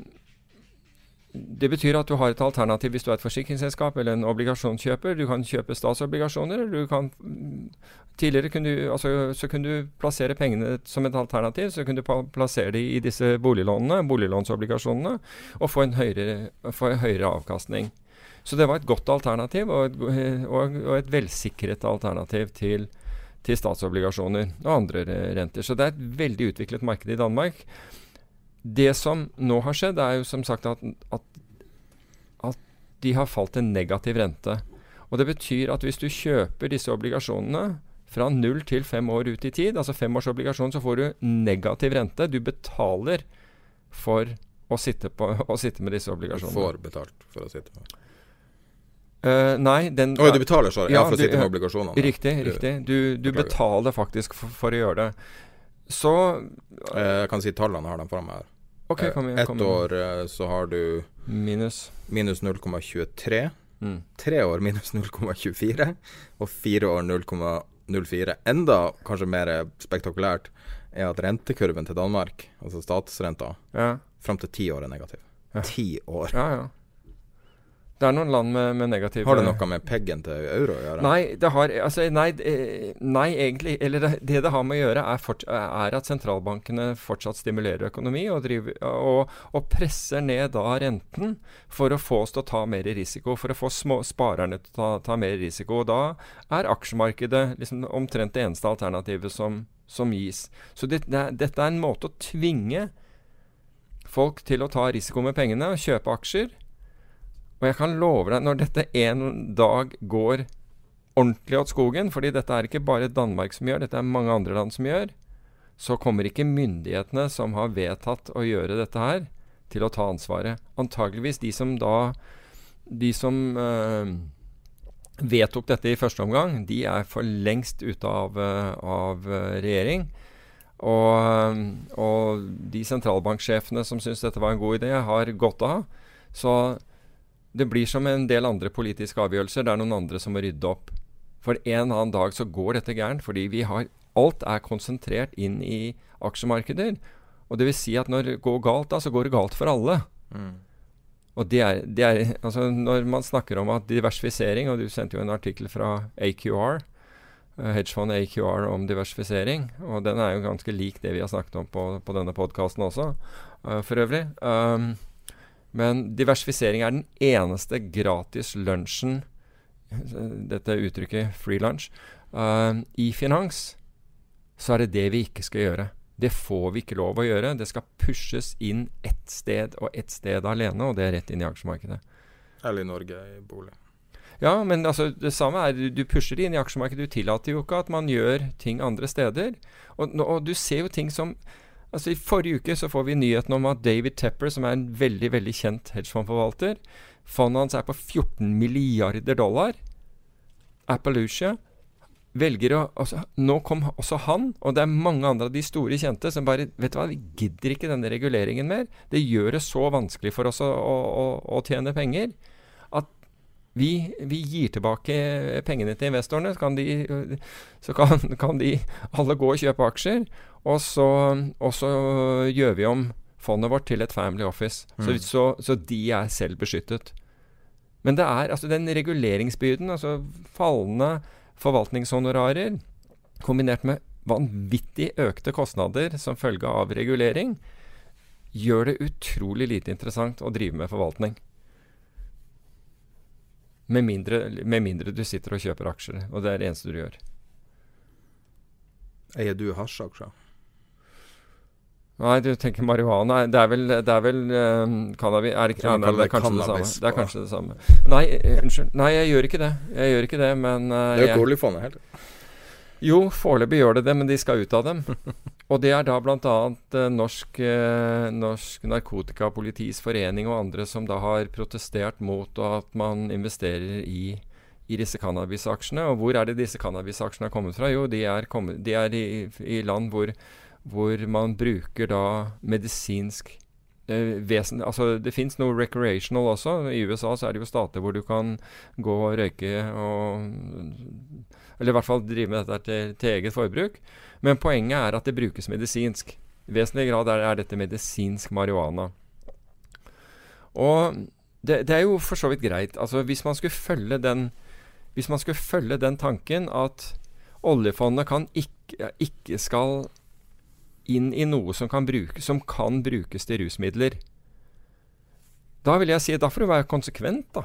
det betyr at du har et alternativ hvis du er et forsikringsselskap eller en obligasjonskjøper. Du kan kjøpe statsobligasjoner. Du kan, tidligere kunne du, altså, så kunne du plassere pengene som et alternativ. Så kunne du plassere de i disse boliglånene, boliglånsobligasjonene, og få en høyere, få en høyere avkastning. Så det var et godt alternativ, og et, og, og et velsikret alternativ til, til statsobligasjoner og andre renter. Så det er et veldig utviklet marked i Danmark. Det som nå har skjedd, er jo som sagt at, at, at de har falt til negativ rente. Og det betyr at hvis du kjøper disse obligasjonene fra null til fem år ut i tid, altså femårsobligasjon, så får du negativ rente. Du betaler for å sitte, på, å sitte med disse Du obligasjonene. får betalt for å sitte med Uh, nei, den Oi, du betaler sorry. ja, for å sitte med obligasjonene. Riktig. Du- riktig. Du, du betaler faktisk for, for å gjøre det. Så Eh, Jeg kan si tallene, jeg har dem foran meg her. Okay, kom igjen. Ett kom igjen. år eh, så har du Minus. minus 0,23. Mm. Tre år minus 0,24. Og fire år 0,04. Enda kanskje mer spektakulært er at rentekurven til Danmark, altså statsrenta, Ja. fram til ti år er negativ. Ja. Ti år. ja, ja. Det er noen land med, med negative Har det noe med peggen til euro å gjøre? Nei, det har altså, nei, nei, egentlig Eller det, det det har med å gjøre, er, fort, er at sentralbankene fortsatt stimulerer økonomi og, driver, og, og presser ned da renten for å få oss til å ta mer risiko. For å få små, sparerne til å ta, ta mer risiko. Og da er aksjemarkedet liksom omtrent det eneste alternativet som, som gis. Så det, det, er- dette er en måte å tvinge folk til å ta risiko med pengene og kjøpe aksjer. Og jeg kan love deg, når dette en dag går ordentlig åt skogen, fordi dette er ikke bare Danmark som gjør, dette er mange andre land som gjør, så kommer ikke myndighetene som har vedtatt å gjøre dette her, til å ta ansvaret. Antageligvis de som da De som øh, vedtok dette i første omgang, de er for lengst ute av, eh, av eh, regjering. Og, og de sentralbanksjefene som syns dette var en god idé, har gått av. Så det blir som en del andre politiske avgjørelser. Det er noen andre som må rydde opp. For en eller annen dag så går dette gærent, fordi vi har alt er konsentrert inn i aksjemarkeder. Og det vil si at når det går galt, da, så går det galt for alle. Mm. Og det er, det er altså Når man snakker om at diversifisering, og du sendte jo en artikkel fra AQR, eh, hedgefond AQR om diversifisering, og den er jo ganske lik det vi har snakket om på, på denne podkasten også, uh, for øvrig. Um, men diversifisering er den eneste gratis lunsjen, dette uttrykket free lunch, uh, i finans, så er det det vi ikke skal gjøre. Det får vi ikke lov å gjøre. Det skal pushes inn ett sted og ett sted alene, og det er rett inn i aksjemarkedet. Eller i Norge, i bolig. Ja, men altså, det samme er du, pusher det inn i aksjemarkedet. Du tillater jo ikke at man gjør ting andre steder. Og, og du ser jo ting som Altså I forrige uke så får vi nyheten om at David Tepper, som er en veldig veldig kjent hedgefondforvalter Fondet hans er på 14 milliarder dollar. Appaloosia velger å altså, Nå kom også han, og det er mange andre av de store kjente, som bare Vet du hva, vi gidder ikke denne reguleringen mer. Det gjør det så vanskelig for oss å, å, å, å tjene penger at vi, vi gir tilbake pengene til investorene. Så kan de, så kan, kan de alle gå og kjøpe aksjer. Og så, og så gjør vi om fondet vårt til et family office. Så, Mm. så, så de er selv beskyttet. Men det er altså den reguleringsbyrden, altså fallende forvaltningshonorarer, kombinert med vanvittig økte kostnader som følge av regulering, gjør det utrolig lite interessant å drive med forvaltning. Med mindre, med mindre du sitter og kjøper aksjer, og det er det eneste du gjør. Eier du hasjaksjer? Nei, du tenker marihuana. Det er vel, det er vel eh, cannabis er det, ikke- ja, nei, det er kanskje det samme. Det er kanskje det samme. Nei, eh, unnskyld. Nei, jeg gjør ikke det. Jeg gjør ikke det, men uh, Det er jo jeg- oljefondet heller. Jo, foreløpig gjør det det, men de skal ut av dem. Og det er da bl.a. Eh, Norsk, eh, Norsk Narkotikapolitis Forening og andre som da har protestert mot at man investerer i, i disse cannabisaksjene. Og hvor er det disse cannabisaksjene har kommet fra? Jo, de er, kommet, de er i, i land hvor, hvor man bruker da medisinsk eh, vesen, altså Det fins noe recreational også. I USA så er det jo stater hvor du kan gå og røyke og Eller i hvert fall drive med dette til, til eget forbruk. Men poenget er at det brukes medisinsk. I vesentlig grad er, er dette medisinsk marihuana. Og det, det er jo for så vidt greit. Altså Hvis man skulle følge den Hvis man skulle følge den tanken at oljefondet ikke, ikke skal inn i noe som kan, bruke, som kan brukes til rusmidler. Da vil jeg si da får du være konsekvent, da.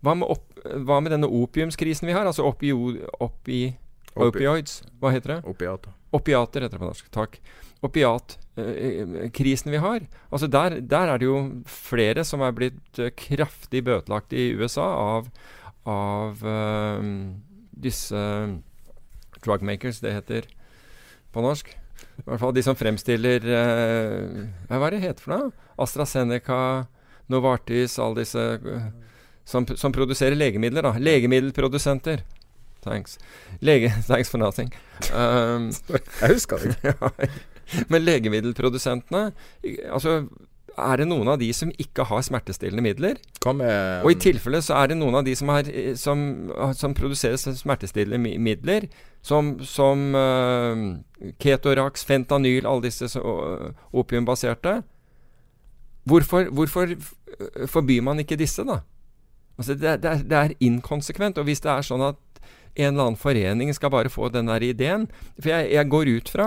Hva med, opp, hva med denne opiumskrisen vi har? Altså opio, opi, Opi- opioids, hva heter det? Opiater. Opiater heter det på norsk. Takk. Opiatkrisen vi har. Altså der, der er det jo flere som er blitt eh, kraftig bøtelagt i USA av, av uh, disse drugmakers, det heter på norsk. I hvert fall de som fremstiller uh, Hva er det heter for noe? AstraZeneca, Novartis, alle disse uh, som, som, produserer legemidler. da Legemiddelprodusenter. Thanks. Lege, thanks for nothing. Um, Jeg husker det ikke. men legemiddelprodusentene Altså er det noen av de som ikke har smertestillende midler? Med, og i tilfelle så er det noen av de som, har, som, som produserer smertestillende midler, som, som uh, Ketorax, fentanyl, alle disse uh, opiumbaserte. Hvorfor, hvorfor forbyr man ikke disse, da? Altså det, det, er, det, er, inkonsekvent. Og hvis det er sånn at en eller annen forening skal bare få den der ideen For jeg, jeg går ut fra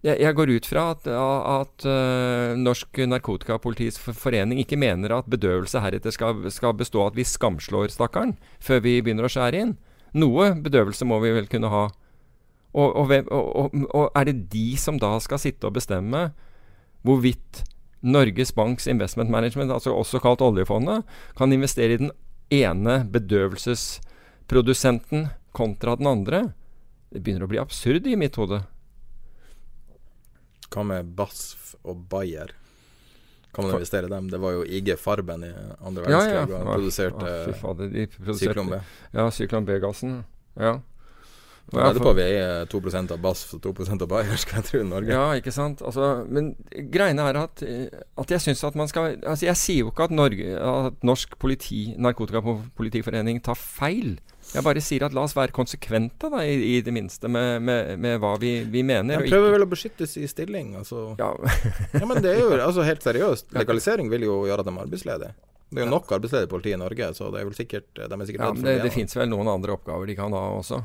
jeg, går ut fra at, at uh, Norsk Narkotikapolitis Forening ikke mener at bedøvelse heretter skal, skal bestå at vi skamslår stakkaren før vi begynner å skjære inn. Noe bedøvelse må vi vel kunne ha. Og, og, og, og, er det de som da skal sitte og bestemme hvorvidt Norges Banks Investment Management, altså også kalt oljefondet, kan investere i den ene bedøvelsesprodusenten kontra den andre? Det begynner å bli absurd i mitt hode. Hva med BASF og Bayer? Kan man investere i dem? Det var jo IG Farben i andre verdenskrig ja, ja. og produserte ja, fader, de Syklon B. Ja, Syklon B-gassen. Ja. Nå er det på vi er 2 av BASF og 2 av Bayer, skal jeg tro, i Norge. Ja, ikke sant. Altså, men greiene er at, at jeg syns at man skal Altså, jeg sier jo ikke at, Norge, at norsk politi, narkotikapolitiforening tar feil. Jeg bare sier at la oss være konsekvente, da, i, i det minste, med, med, med hva vi, vi mener. Jeg prøver vel å beskyttes i stilling, altså. Ja. ja, men det er jo altså helt seriøst. Legalisering vil jo gjøre at de er arbeidsledige. Det er jo nok arbeidsledige politi i Norge, så det er vel sikkert, de er sikkert ja, men Det, det fins vel noen andre oppgaver de kan ha også.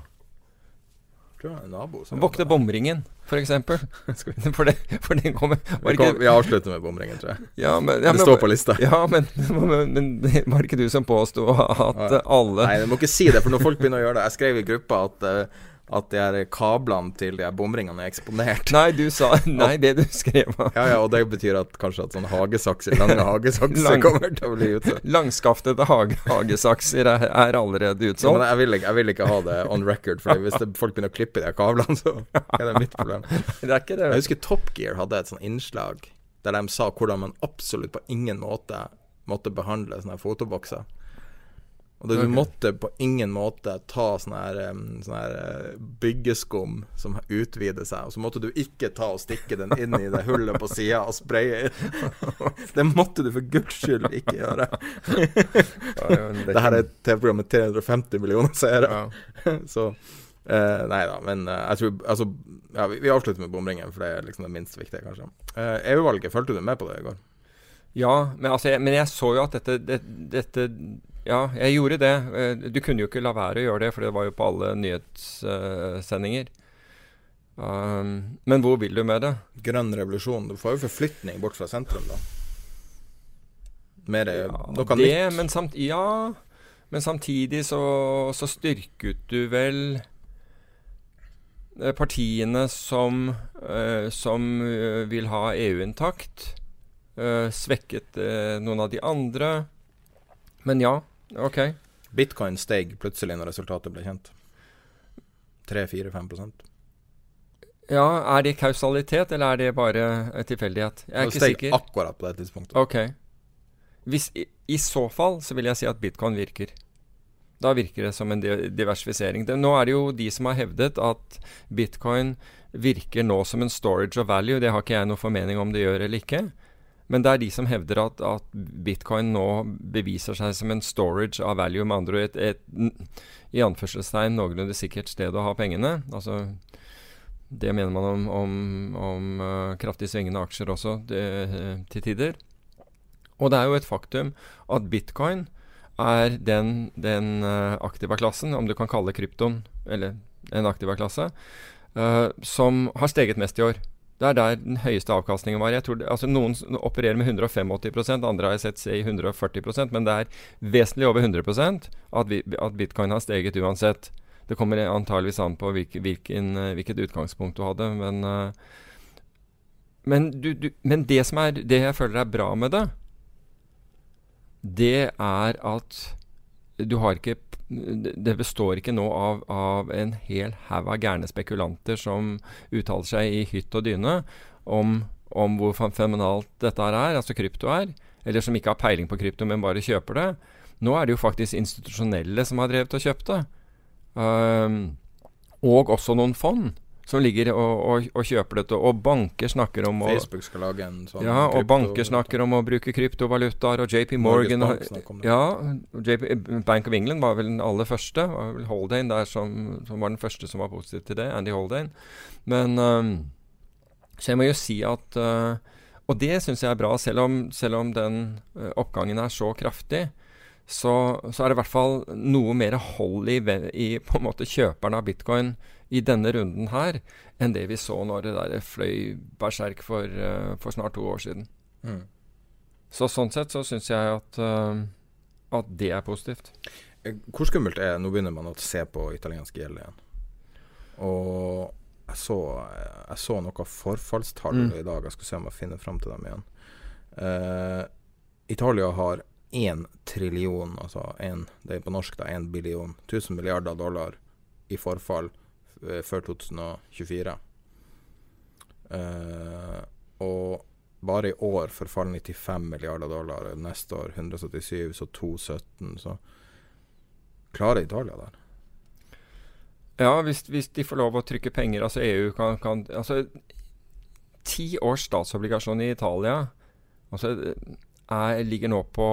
Nabo, Vokte bomringen. For, for, det, for den kommer vi, kom, vi, avslutter med bomringen, tror jeg. Ja, men, ja, det står på lista. Ja, men, men, men var ikke du som påsto at alle Nei, du må ikke si det, for når folk begynner å gjøre det Jeg skrev i gruppa at uh, at de her kablene til de her bomringene er eksponert. Nei, du sa Nei, det du skrev. ja, ja, og det betyr at kanskje at sånne hagesakser, lange hagesakser Lang, kommer til å bli utsolgt. Langskaftede hage, hagesakser er, er, allerede utsolgt. Ja, men jeg vil, ikke, jeg vil, ikke, ha det on record, for hvis det, folk begynner å klippe de her kablene, så er det mitt problem. det er ikke det. Jeg husker Top Gear hadde et sånt innslag der de sa hvordan man absolutt på ingen måte måtte behandle sånne fotobokser. Og det, okay. Du måtte på ingen måte ta sånn her, sånn her eh, byggeskum som utvider seg, og så måtte du ikke ta og stikke den inn i det hullet på sida og spraye. det måtte du for guds skyld ikke gjøre. det her er et TV-program med 350 millioner seere. Så eh, Nei da, men eh, jeg tror Altså, ja, vi, vi, avslutter med bomringen, for det er liksom det minst viktige, kanskje. Eh, EU-valget, fulgte du med på det i går? Ja, men, altså, jeg, men jeg så jo at dette, det, dette ja, jeg gjorde det. Eh, du kunne jo ikke la være å gjøre det, for det var jo på alle nyhetssendinger. Um, men hvor vil du med det? Grønn revolusjon. Du får jo forflytning bort fra sentrum, da. Mer ja, noe det, nytt. Men, samt, ja, men samtidig så, så styrket du vel eh, partiene som, uh, som uh, vil ha EU intakt. Uh, svekket noen av de andre. Men ja, Ok. Bitcoin steg plutselig når resultatet ble kjent. 3-4-5% Ja, er det kausalitet, eller er det bare tilfeldighet? Jeg er det ikke steg akkurat på det tidspunktet. Ok. Hvis, i, I så fall så vil jeg si at bitcoin virker. Da virker det som en diversifisering. Det, nå er det jo de som har hevdet at bitcoin virker nå som en storage of value. Det har ikke jeg noe formening om det gjør eller ikke. Men det er de som hevder at, at, bitcoin nå beviser seg som en storage av value, med andre ord et, et, i anførselstegn noenlunde sikkert sted å ha pengene. Altså, det mener man om, om, om uh, kraftig svingende aksjer også det, uh, til tider. Og det er jo et faktum at bitcoin er den, den uh, aktiva klassen, om du kan kalle kryptoen eller en aktiva klasse, som har steget mest i år. Det er der den høyeste avkastningen var. Tror altså Noen opererer med 185% andre har jeg sett se i 140% men det er vesentlig over 100% at, vi, at bitcoin har steget uansett. Det kommer antageligvis an på hvilken, hvilken, eh, hvilket utgangspunkt du hadde, men uh, men, du, du, men, det som er Det jeg føler er bra med det, det er at du har ikke det består ikke nå av, av en hel haug av gærne spekulanter som uttaler seg i hytt og dyne om, om hvor fe- fenomenalt dette er, altså krypto er, eller som ikke har peiling på krypto, men bare kjøper det. Nå er det jo faktisk institusjonelle som har drevet og kjøpt det. Um, og også noen fond som ligger og, og, og kjøper dette. Og banker snakker om å Facebook skal lage en sånn ja, og banker snakker om å bruke kryptovalutaer, og JP Morgan Bank om det. Ja, JP, Bank of England var vel den aller første. Var vel Haldane der som, som var den første som var positiv til det. Andy Haldane. Men um, Så jeg må jo si at uh, Og det syns jeg er bra, selv om, selv om den uh, oppgangen er så kraftig. Så, så er det i hvert fall noe mer hold i, i på en måte kjøperne av bitcoin i denne runden her, enn det vi så når det der fløy berserk for, uh, for snart to år siden. Mm. Så sånn sett så syns jeg at, uh, at det er positivt. Eh, Hvor skummelt er Nå begynner man å se på italiensk gjeld igjen. Og jeg så, jeg så noe forfallstall Mm. i dag. Jeg skal se om jeg finner fram til dem igjen. Uh, Italia har én trillion, altså en, det er på norsk da, én billion, 1000 milliarder dollar i forfall før 2024. Uh, og bare i år forfaller 95 milliarder dollar, neste år 177, så 217. Så klarer Italia der. Ja, hvis, hvis de får lov å trykke penger, altså EU kan, kan Altså, ti års statsobligasjon i Italia altså, er, ligger nå på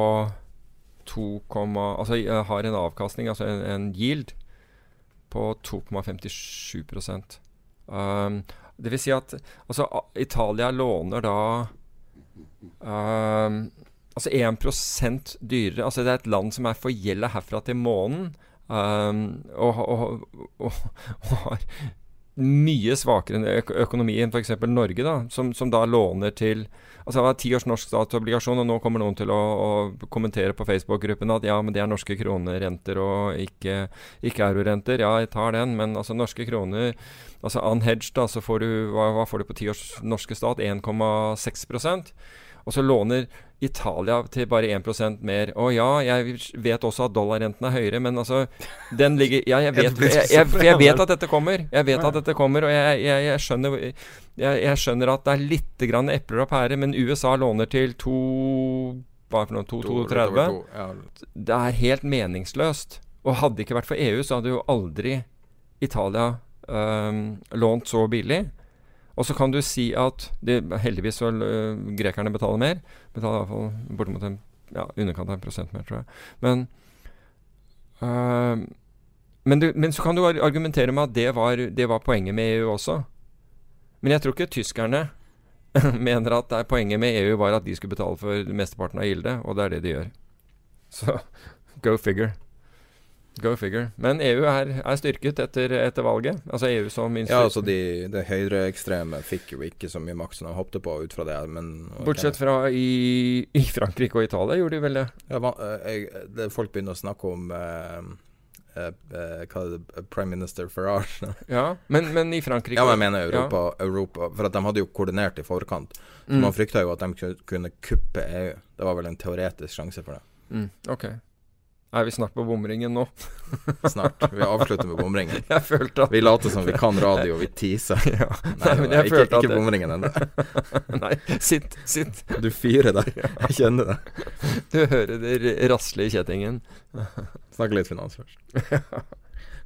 2, altså har en avkastning, altså en, en yield, på 2,57 um, Det vil si at altså, Italia låner da um, Altså 1 dyrere. Altså det er et land som er forgjelda herfra til månen. Um, og, og, og, og har mye svakere øk økonomi enn f.eks. Norge, da, som, som da låner til Altså det var ti års norsk statsobligasjon, og nå kommer noen til å, å kommentere på Facebook-gruppen at ja, men det er norske kronerenter og ikke, ikke eurorenter. Ja, jeg tar den, men altså norske kroner Altså unhedged, da, så får du Hva, hva får du på ti års norske stat? 1,6 og så låner Italia til bare 1% mer. Og ja, jeg vet også at dollarrenten er høyere, men altså Den ligger Ja, jeg vet, jeg, jeg, jeg vet at dette kommer. Jeg vet at dette kommer, og jeg, skjønner, jeg, skjønner at det er litt grann epler og pærer, men USA låner til to Hva for noe? 2,32? litt over to, ja. Det er helt meningsløst. Og hadde det ikke vært for EU, så hadde jo aldri Italia øhm, lånt så billig. Og så kan du si at det, Heldigvis så uh, grekerne betaler mer. Betaler iallfall bortimot en ja, underkant av en prosent mer, tror jeg. Men uh, men, du, men så kan du argumentere med at det var, det var poenget med EU også. Men jeg tror ikke tyskerne mener at det er poenget med EU var at de skulle betale for mesteparten av gildet, og det er det de gjør. Så go figure. Go figure. Men EU er, er styrket etter, etter valget. Altså EU som Ja, altså de, de høyreekstreme fikk jo ikke så mye makt som de håpte på ut fra det, men Bortsett fra i, i Frankrike og Italia gjorde de vel det. ja, hva- eh, jeg, det, Folk begynner å snakke om eh, eh, eh, Hva er det Prime Minister Farage? Ja, men, men i Frankrike ja, men jeg mener Europa, Europa. For at de hadde jo koordinert i forkant. Så Mm. man frykta jo at de kunne kuppe EU. Det var vel en teoretisk sjanse for det. Mm, ok. Er vi snart på bomringen nå? Snart. Vi avslutter med bomringen. Jeg følte at Vi later som vi kan radio, vi teaser. ja. Nei, Nei, men jeg ikke, følte at ikke bomringen ennå. Nei, sitt, sitt. Du fyrer der. Jeg kjenner det. Du hører det rasle i kjettingen. Snakke litt finans først.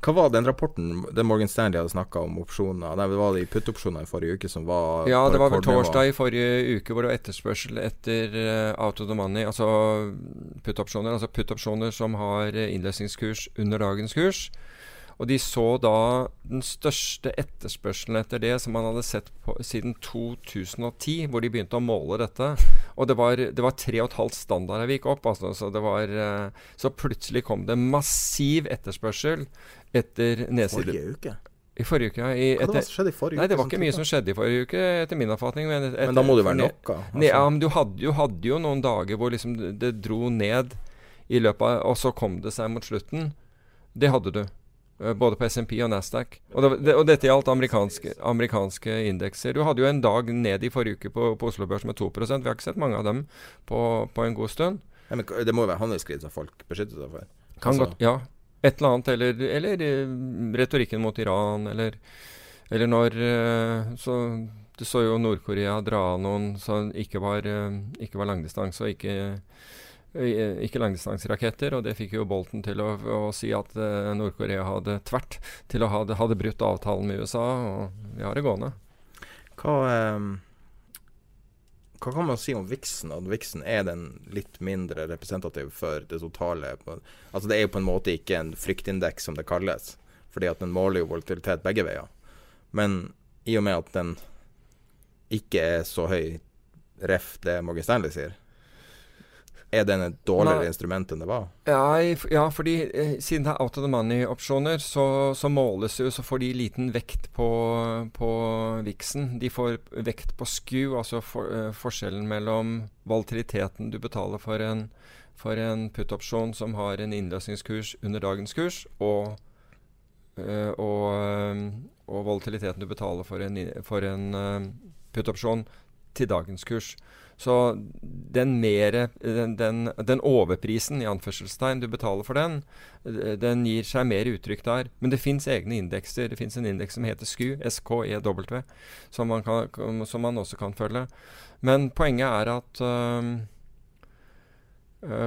Hva var den rapporten det Morgan Stanley hadde snakka om opsjoner? Nei, det var de puttopsjoner i forrige uke som var Ja, det var vel torsdag i forrige uke hvor det var etterspørsel etter uh, out of the money, altså put-opsjoner. Altså put-opsjoner som har eh, innløsningskurs under dagens kurs. Og de så da den største etterspørselen etter det som man hadde sett på siden 2010, hvor de begynte å måle dette. Og det var, det var tre og et halvt standarder vi gikk opp. Altså, så, det var, eh, så plutselig kom det massiv etterspørsel etter nedside... Forrige uke? I forrige uke, ja. I, Hva det var etter, som skjedde i forrige uke? Nei, det var ikke mye som skjedde i forrige uke, etter min oppfatning. Men, etter, Men da må det jo være nok, noe, altså. Ne, ja, men du hadde, jo, hadde jo noen dager hvor liksom det, det dro ned i løpet av Og så kom det seg mot slutten. Det hadde du. Eh, Både på SMP og Nasdaq. Og, det, det, og dette gjaldt amerikanske, amerikanske indekser. Du hadde jo en dag ned i forrige uke på, på Oslo Børs med 2 Vi har ikke sett mange av dem på, på en god stund. Ja, men det må jo være handelskrig som folk beskytter seg for. Kan Altså, godt, ja. Et eller annet, eller, eller eh, retorikken mot Iran, eller, eller når eh, så Du så jo Nord-Korea dra av noen som ikke var, ikke var langdistanse og ikke, ikke langdistanseraketter. Og det fikk jo Bolten til å, å si at eh, Nord-Korea hadde tvert til å ha hadde brutt avtalen med USA. Og vi har det gående. Hva, eh, hva kan man si om Vixen? At Vixen er den litt mindre representativ for det totale Altså Det er jo på en måte ikke en fryktindeks, som det kalles, fordi at den måler jo volatilitet begge veier. Men i og med at den ikke er så høy ref det Morgan Stanley sier, er den et dårligere Nei. instrument enn det var? Ja, i ja fordi eh, siden det er out of the money-opsjoner, så, så måles jo Så får de liten vekt på, på VIX-en. De får vekt på SKU, altså for, eh, forskjellen mellom volatiliteten du betaler for en, for en put-opsjon som har en innløsningskurs under dagens kurs, og, eh, og, eh, og volatiliteten du betaler for en, for en eh, put-opsjon til dagens kurs. Så den mere den, den, den overprisen i anførselstegn du betaler for den, eh, den gir seg mer uttrykk der. Men det fins egne indekser. Det fins en indeks som heter SKU, SKEW, som man, som man også kan følge. Men poenget er at øh,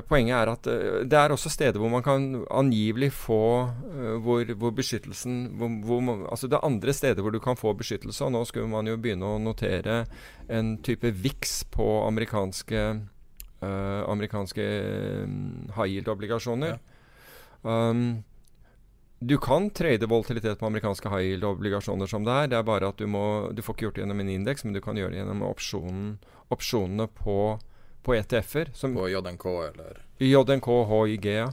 Poenget er at øh, det er også steder hvor man kan angivelig få øh, hvor, hvor beskyttelsen hvor, hvor, man- Altså det er andre steder hvor du kan få beskyttelse, og nå skulle man jo begynne å notere en type VIX på amerikanske uh, amerikanske øh, high yield-obligasjoner. Um, du kan trade volatilitet på amerikanske high yield-obligasjoner som det er. Det er bare at du må Du får ikke gjort det gjennom en indeks, men du kan gjøre det gjennom opsjonen, opsjonene på, på ETF-er. På JNK eller JNK, HIG, ja.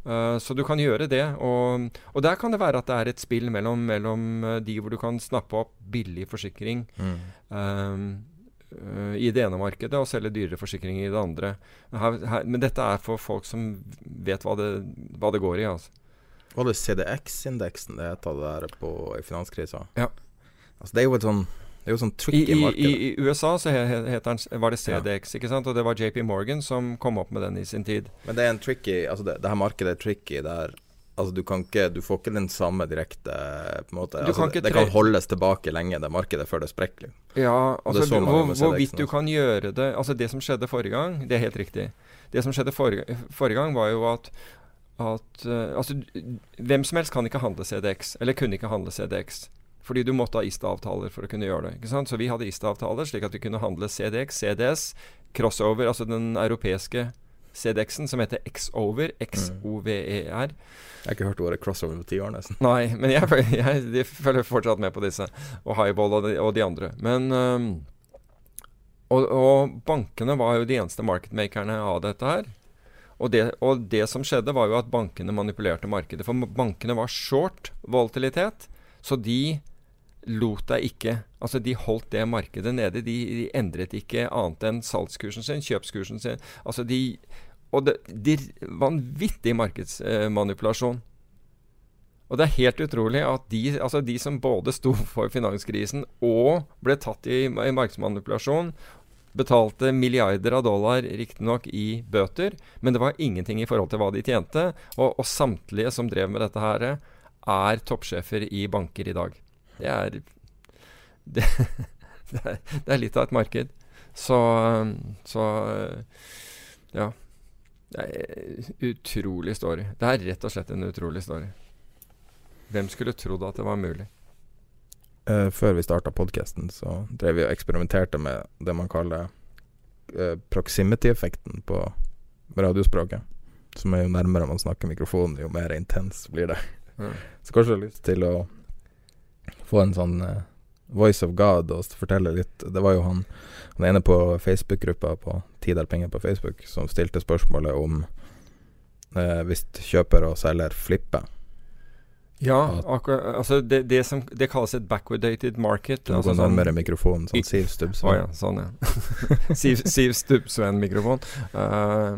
Uh, så du kan gjøre det. Og, og der kan det være at det er et spill mellom, mellom eh, de hvor du kan snappe opp billig forsikring Mm. uh, i det ene markedet og selge dyrere forsikring i det andre. Her, her, men dette er for folk som vet hva det, hva det går i. altså. Var det CDX-indeksen det het det der på i finanskrisa? Ja. Altså det er jo et sånn Det er jo sånn I, tricky marked. i, I USA så den, var det CDX, ikke sant? og det var JP Morgan som kom opp med den i sin tid. Men det er en tricky Altså det, det her markedet er tricky der Altså du kan ikke Du får ikke den samme direkte på en måte Du altså, kan ikke Det kan holdes tilbake lenge, det markedet, før det sprekker. Ja, Og det altså så hvor, hvorvidt du kan gjøre det Altså det som skjedde forrige gang, det er helt riktig. Det som skjedde forrige, forrige gang, var jo at at uh, Altså, hvem som helst kan ikke handle CDX, eller kunne ikke handle CDX. Fordi du måtte ha ISTA-avtaler for å kunne gjøre det. ikke sant? Så vi hadde ISTA-avtaler slik at vi kunne handle CDX, CDS, crossover, altså den europeiske CDX-en som heter X-over, X-O-V-E-R. Jeg har ikke hørt ordet crossover på ti år, nesten. Nei, men jeg, jeg, de følger fortsatt med på disse. Og Highball og de, og de andre. Men um, og, og bankene var jo de eneste marketmakerne av dette her. Og det, og det som skjedde, var jo at bankene manipulerte markedet. For bankene var short volatilitet, så de lot deg ikke Altså, de holdt det markedet nede. De, de endret ikke annet enn salgskursen sin, kjøpskursen sin. Altså, de Og det, de vanvittig markedsmanipulasjon. Og det er helt utrolig at de, altså de som både sto for finanskrisen og ble tatt i, i markedsmanipulasjon, betalte milliarder av dollar riktignok i bøter, men det var ingenting i forhold til hva de tjente. Og, og samtlige som drev med dette her, er toppsjefer i banker i dag. Det er det, det, er, det er litt av et marked. Så, så ja. Det er utrolig story. Det er rett og slett en utrolig story. Hvem skulle trodd at det var mulig? Uh, før vi starta podkasten, så drev vi og eksperimenterte med det man kaller uh, proximity-effekten på radiospråket. Som er jo nærmere man snakker mikrofonen, jo mer intens blir det. Ja. Så kanskje du har lyst til å få en sånn uh, voice of God og fortelle litt Det var jo han, han ene på Facebook-gruppa på Tidal Penger på Facebook som stilte spørsmålet om uh, hvis kjøper og selger flipper. Ja, akkurat, altså det, det som det kalles et backwardated market. Du altså gå nærmere mikrofonen, sånn Siv Stubbsveen. Å ja, sånn ja. Siv, Siv Stubbsveen-mikrofon. Uh,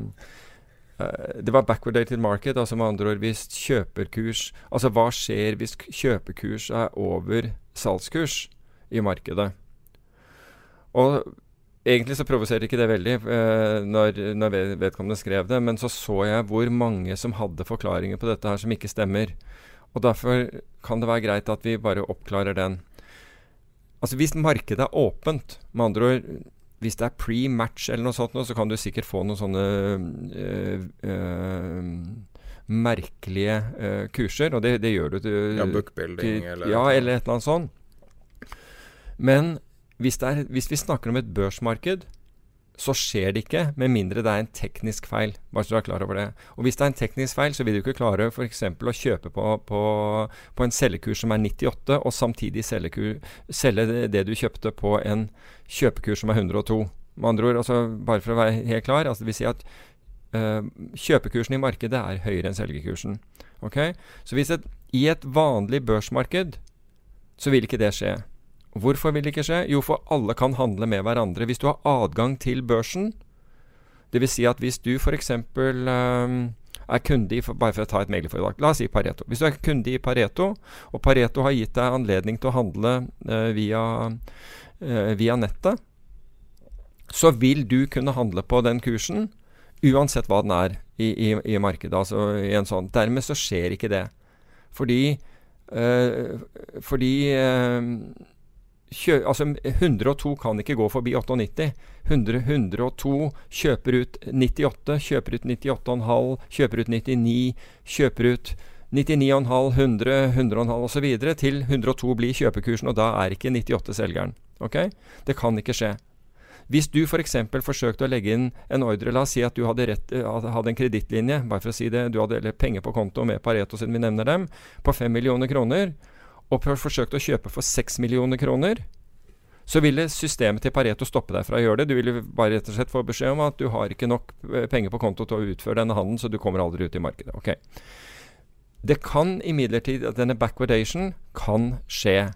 det var backward-dated market, altså med andre ord hvis kjøperkurs Altså hva skjer hvis kjøpekurs er over salgskurs i markedet? Og Egentlig så provoserte ikke det veldig eh, når, når, vedkommende skrev det, men så så jeg hvor mange som hadde forklaringer på dette her som ikke stemmer. Og Derfor kan det være greit at vi bare oppklarer den. Altså Hvis markedet er åpent, med andre ord hvis det er pre-match eller noe sånt, så kan du sikkert få noen sånne øh, øh, merkelige øh, kurser. Og det, det gjør du til Ja, bookbuilding eller Ja, eller et eller annet sånt. Men hvis, er, hvis vi snakker om et børsmarked, så skjer det ikke med mindre det er en teknisk feil. Bare så du er klar over det. Og hvis det er en teknisk feil, så vil du ikke klare f.eks. å kjøpe på, på, på, en selgekurs som er 98, og samtidig selge, selge det du kjøpte på en kjøpekurs som er 102. Med andre ord, altså, bare for å være helt klar, altså det vil si at øh, kjøpekursen i markedet er høyere enn selgekursen. Okay? Så hvis et, i et vanlig børsmarked så vil ikke det skje. Hvorfor vil det ikke skje? Jo, for alle kan handle med hverandre. Hvis du har adgang til børsen, dvs. Si at hvis du f.eks. Um, ehm, er kunde i Bare for å ta et meglerforetak. La oss si Pareto. Hvis du er kunde i Pareto, og Pareto har gitt deg anledning til å handle uh, via, uh, via nettet, så vil du kunne handle på den kursen uansett hva den er i, i, i markedet. Altså i en sånn. Dermed så skjer ikke det. Fordi, uh, fordi Kjø, altså 102 kan ikke gå forbi 98. 100, 102 kjøper ut 98, kjøper ut 98,5, kjøper ut 99, kjøper ut 99,5, 100, 100,5 osv. til 102 blir kjøpekursen, og da er ikke 98 selgeren. Ok? Det kan ikke skje. Hvis du f.eks. For forsøkte å legge inn en ordre, la oss si at du hadde, rett, eh, hadde en kredittlinje, bare for å si det, du hadde penger på konto med Pareto siden vi nevner dem, på 5 millioner kroner og forsøkte å kjøpe for 6 millioner kroner, så ville systemet til Pareto stoppe deg fra å gjøre det. Du ville bare rett og slett få beskjed om at du har ikke nok eh, penger på konto til å utføre denne handelen, så du kommer aldri ut i markedet. Okay. Det kan imidlertid at denne backwardation kan skje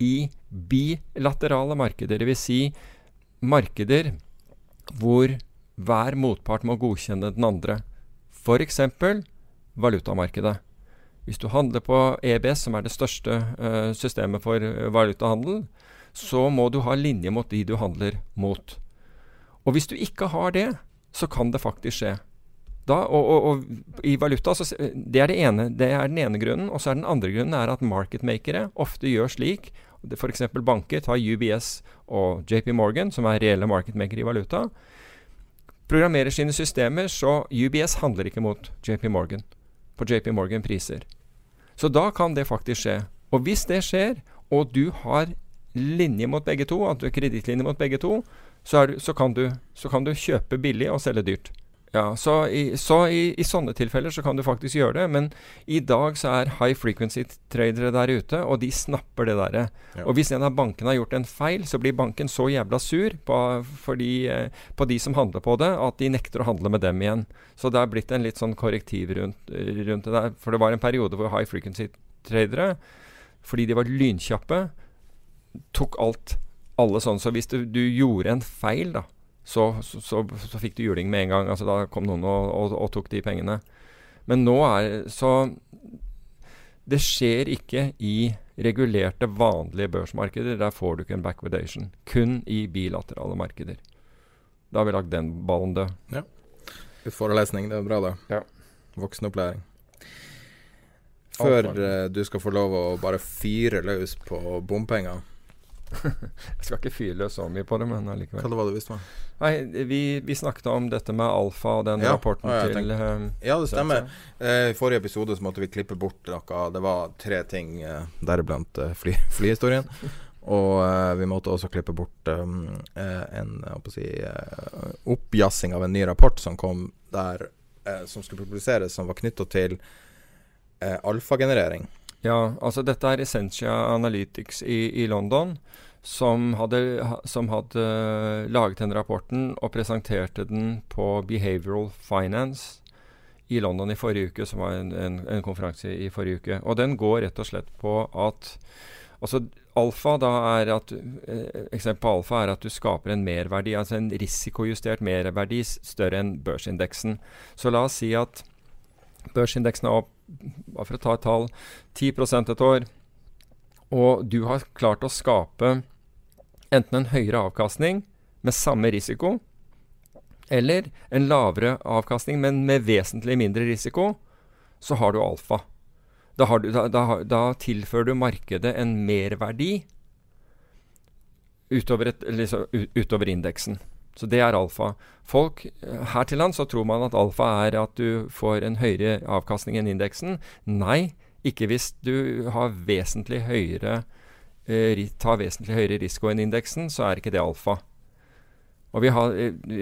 i bilaterale markeder. Dvs. Si markeder hvor hver motpart må godkjenne den andre. F.eks. valutamarkedet. Hvis du handler på EBS, som er det største uh, systemet for uh, valutahandel, så må du ha linje mot de du handler mot. Og hvis du ikke har det, så kan det faktisk skje. Da, og, og, og, i valuta, så, det, er det, ene, det er den ene grunnen. Og så er den andre grunnen er at marketmakere ofte gjør slik F.eks. banker tar UBS og JP Morgan, som er reelle marketmakere i valuta. Programmerer sine systemer så UBS handler ikke mot JP Morgan på JP Morgan-priser. Så da kan det faktisk skje. Og hvis det skjer, og du har linje mot begge to, at du har kredittlinje mot begge to, så, du, så, kan du, så, kan du, kjøpe billig og selge dyrt. Ja, Så, i, så i, i, sånne tilfeller så kan du faktisk gjøre det. Men i dag så er high frequency tradere der ute, og de snapper det derre. Ja. Og hvis en av bankene har gjort en feil, så blir banken så jævla sur på, de, eh, på de som handler på det, at de nekter å handle med dem igjen. Så det er blitt en litt sånn korrektiv rundt, rundt det der. For det var en periode hvor high frequency tradere, fordi de var lynkjappe, tok alt. Alle sånn. Så hvis du, du gjorde en feil, da så, så, så, så, fikk du juling med en gang. Altså, da kom noen og, og, og, tok de pengene. Men nå er Så det skjer ikke i regulerte, vanlige børsmarkeder. Der får du ikke en backwardation. Kun i bilaterale markeder. Da har vi lagt den ballen død. Ja. Litt forelesning, det er bra, det. Ja. Voksenopplæring. Før uh, du skal få lov å bare fyre løs på bompenger jeg skal ikke fyre så mye på det, men allikevel. Hva var det visste Nei, vi, vi, snakket om dette med alfa og den ja. rapporten ja, til um, Ja, det stemmer. Eh, I forrige episode så måtte vi klippe bort noe. Det var tre ting, eh, deriblant eh, fly, flyhistorien. og eh, vi måtte også klippe bort um, en si, oppjassing av en ny rapport som kom der, som skulle publiseres, som var knytta til alfagenerering. Ja, altså dette er Essentia Analytics i, i London som hadde, som hadde, laget den rapporten og presenterte den på Behavioral Finance i London i forrige uke, som var en, en, en konferanse i forrige uke. Og den går rett og slett på at altså Alfa da er at eh, Eksempel på alfa er at du skaper en merverdi, altså en risikojustert merverdi større enn børsindeksen. Så la oss si at børsindeksen er opp bare for å ta et tall 10 et år, og du har klart å skape enten en høyere avkastning med samme risiko, eller en lavere avkastning, men med vesentlig mindre risiko, så har du alfa. Da, du, da, da, da tilfører du markedet en merverdi utover, et, liksom, utover indeksen. Så det er alfa. Folk Her til lands så tror man at alfa er at du får en høyere avkastning enn indeksen. Nei, ikke hvis du har vesentlig høyere, eh, tar vesentlig høyere risiko enn indeksen, så er ikke det alfa. Og vi,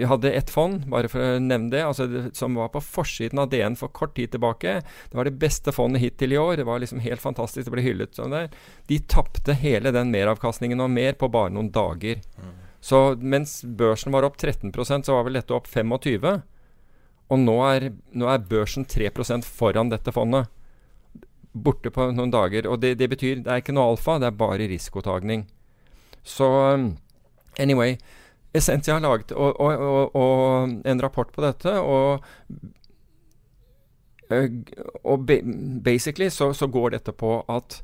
hadde ett fond, bare for å nevne det, altså det, som var på forsiden av DN for kort tid tilbake. Det var det beste fondet hittil i år. Det var liksom helt fantastisk. Det ble hyllet sånn der. De tapte hele den meravkastningen og mer på bare noen dager. Mm. Så mens børsen var opp 13% så var vel dette opp 25 Og nå er, nå er børsen 3% foran dette fondet. Borte på noen dager. Og det, det betyr det er ikke noe alfa, det er bare risikotagning. Så um, anyway Essentia har laget og, og, og, en rapport på dette, og, og basically så, så, går dette på at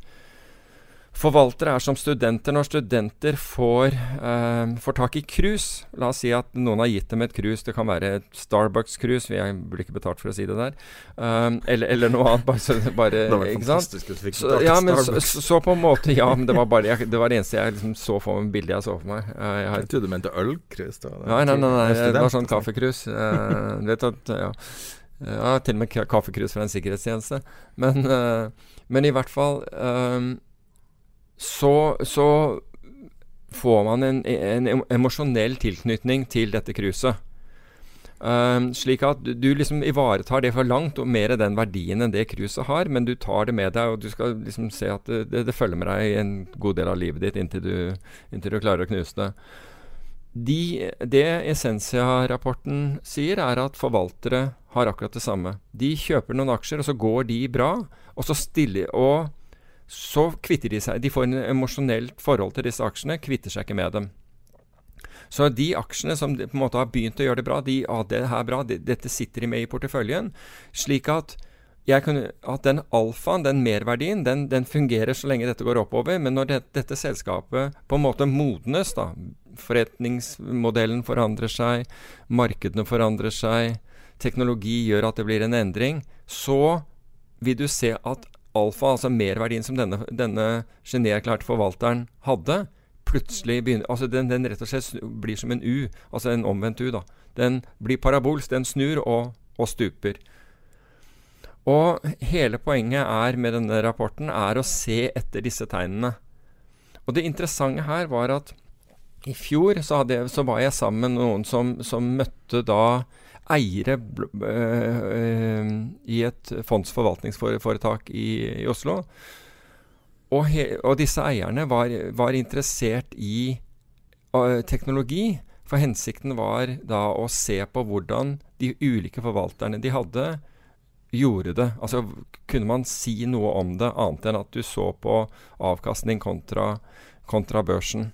Forvaltere er som studenter. Når studenter får, eh, får tak i krus La oss si at noen har gitt dem et krus. Det kan være et Starbucks-krus. Jeg blir ikke betalt for å si det der. Um, eller, eller, noe annet. Bare, bare, det var ikke sant? Så, ja, men så, så, på en måte Ja, men det var bare jeg, det var det eneste jeg liksom så for meg bildet jeg så for meg. Uh, jeg, jeg trodde du mente ølcruise. Nei, nei, nei, nei, det var sånn kaffekrus. Uh, vet at, ja. ja, til og med kaffekrus fra en sikkerhetstjeneste. Men, uh, men i hvert fall um, så, så får man en, en, emosjonell tilknytning til dette cruiset. Um, slik at du, liksom ivaretar det for langt, og mer den verdien enn det cruiset har, men du tar det med deg, og du skal liksom se at det, det, det følger med deg en god del av livet ditt inntil du, inntil du klarer å knuse det. De, det Essensia-rapporten sier, er at forvaltere har akkurat det samme. De kjøper noen aksjer, og så går de bra, og så stiller og så kvitter de seg De får en emosjonelt forhold til disse aksjene, kvitter seg ikke med dem. Så de aksjene som på en måte har begynt å gjøre det bra, de, ah, det her er bra, det, dette sitter de med i porteføljen. Slik at, kunne, at den alfaen, den merverdien, den, den, fungerer så lenge dette går oppover. Men når det, dette selskapet på en måte modnes, da, forretningsmodellen forandrer seg, markedene forandrer seg, teknologi gjør at det blir en endring, så vil du se at alfa, altså merverdien som denne, denne genierklærte forvalteren hadde, plutselig begynner Altså den, den, rett og slett blir som en U, altså en omvendt U, da. Den blir parabolsk, den snur og, og stuper. Og hele poenget er med denne rapporten er å se etter disse tegnene. Og det interessante her var at i fjor så, hadde, så var jeg sammen med noen som, som møtte da eiere øh, i et fondsforvaltningsforetak i, i Oslo. Og, he, og, disse eierne var, var interessert i uh, teknologi. For hensikten var da å se på hvordan de ulike forvalterne de hadde, gjorde det. Altså kunne man si noe om det, annet enn at du så på avkastning kontra, kontra børsen.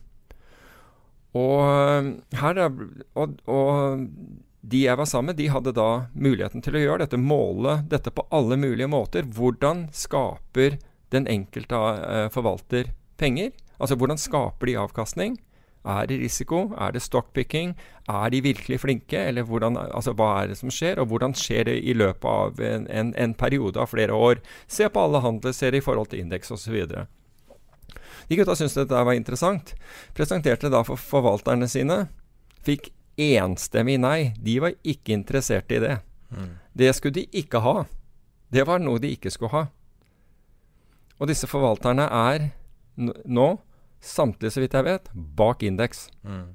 Og, her, og, og de jeg var sammen med, de hadde da muligheten til å gjøre dette, måle dette på alle mulige måter. Hvordan skaper den enkelte uh, forvalter penger? Altså hvordan skaper de avkastning? Er det risiko? Er det stockpicking? Er de virkelig flinke? Eller hvordan, altså, hva er det som skjer, og hvordan skjer det i løpet av en, en, en periode av flere år? Se på alle handelsserier i forhold til indeks osv. De gutta syntes dette var interessant. Presenterte da for forvalterne sine. Fikk enstemmig nei. De var ikke interessert i det. Mm. Det skulle de ikke ha. Det var noe de ikke skulle ha. Og disse forvalterne er nå, samtlige så vidt jeg vet, bak indeks. Mm.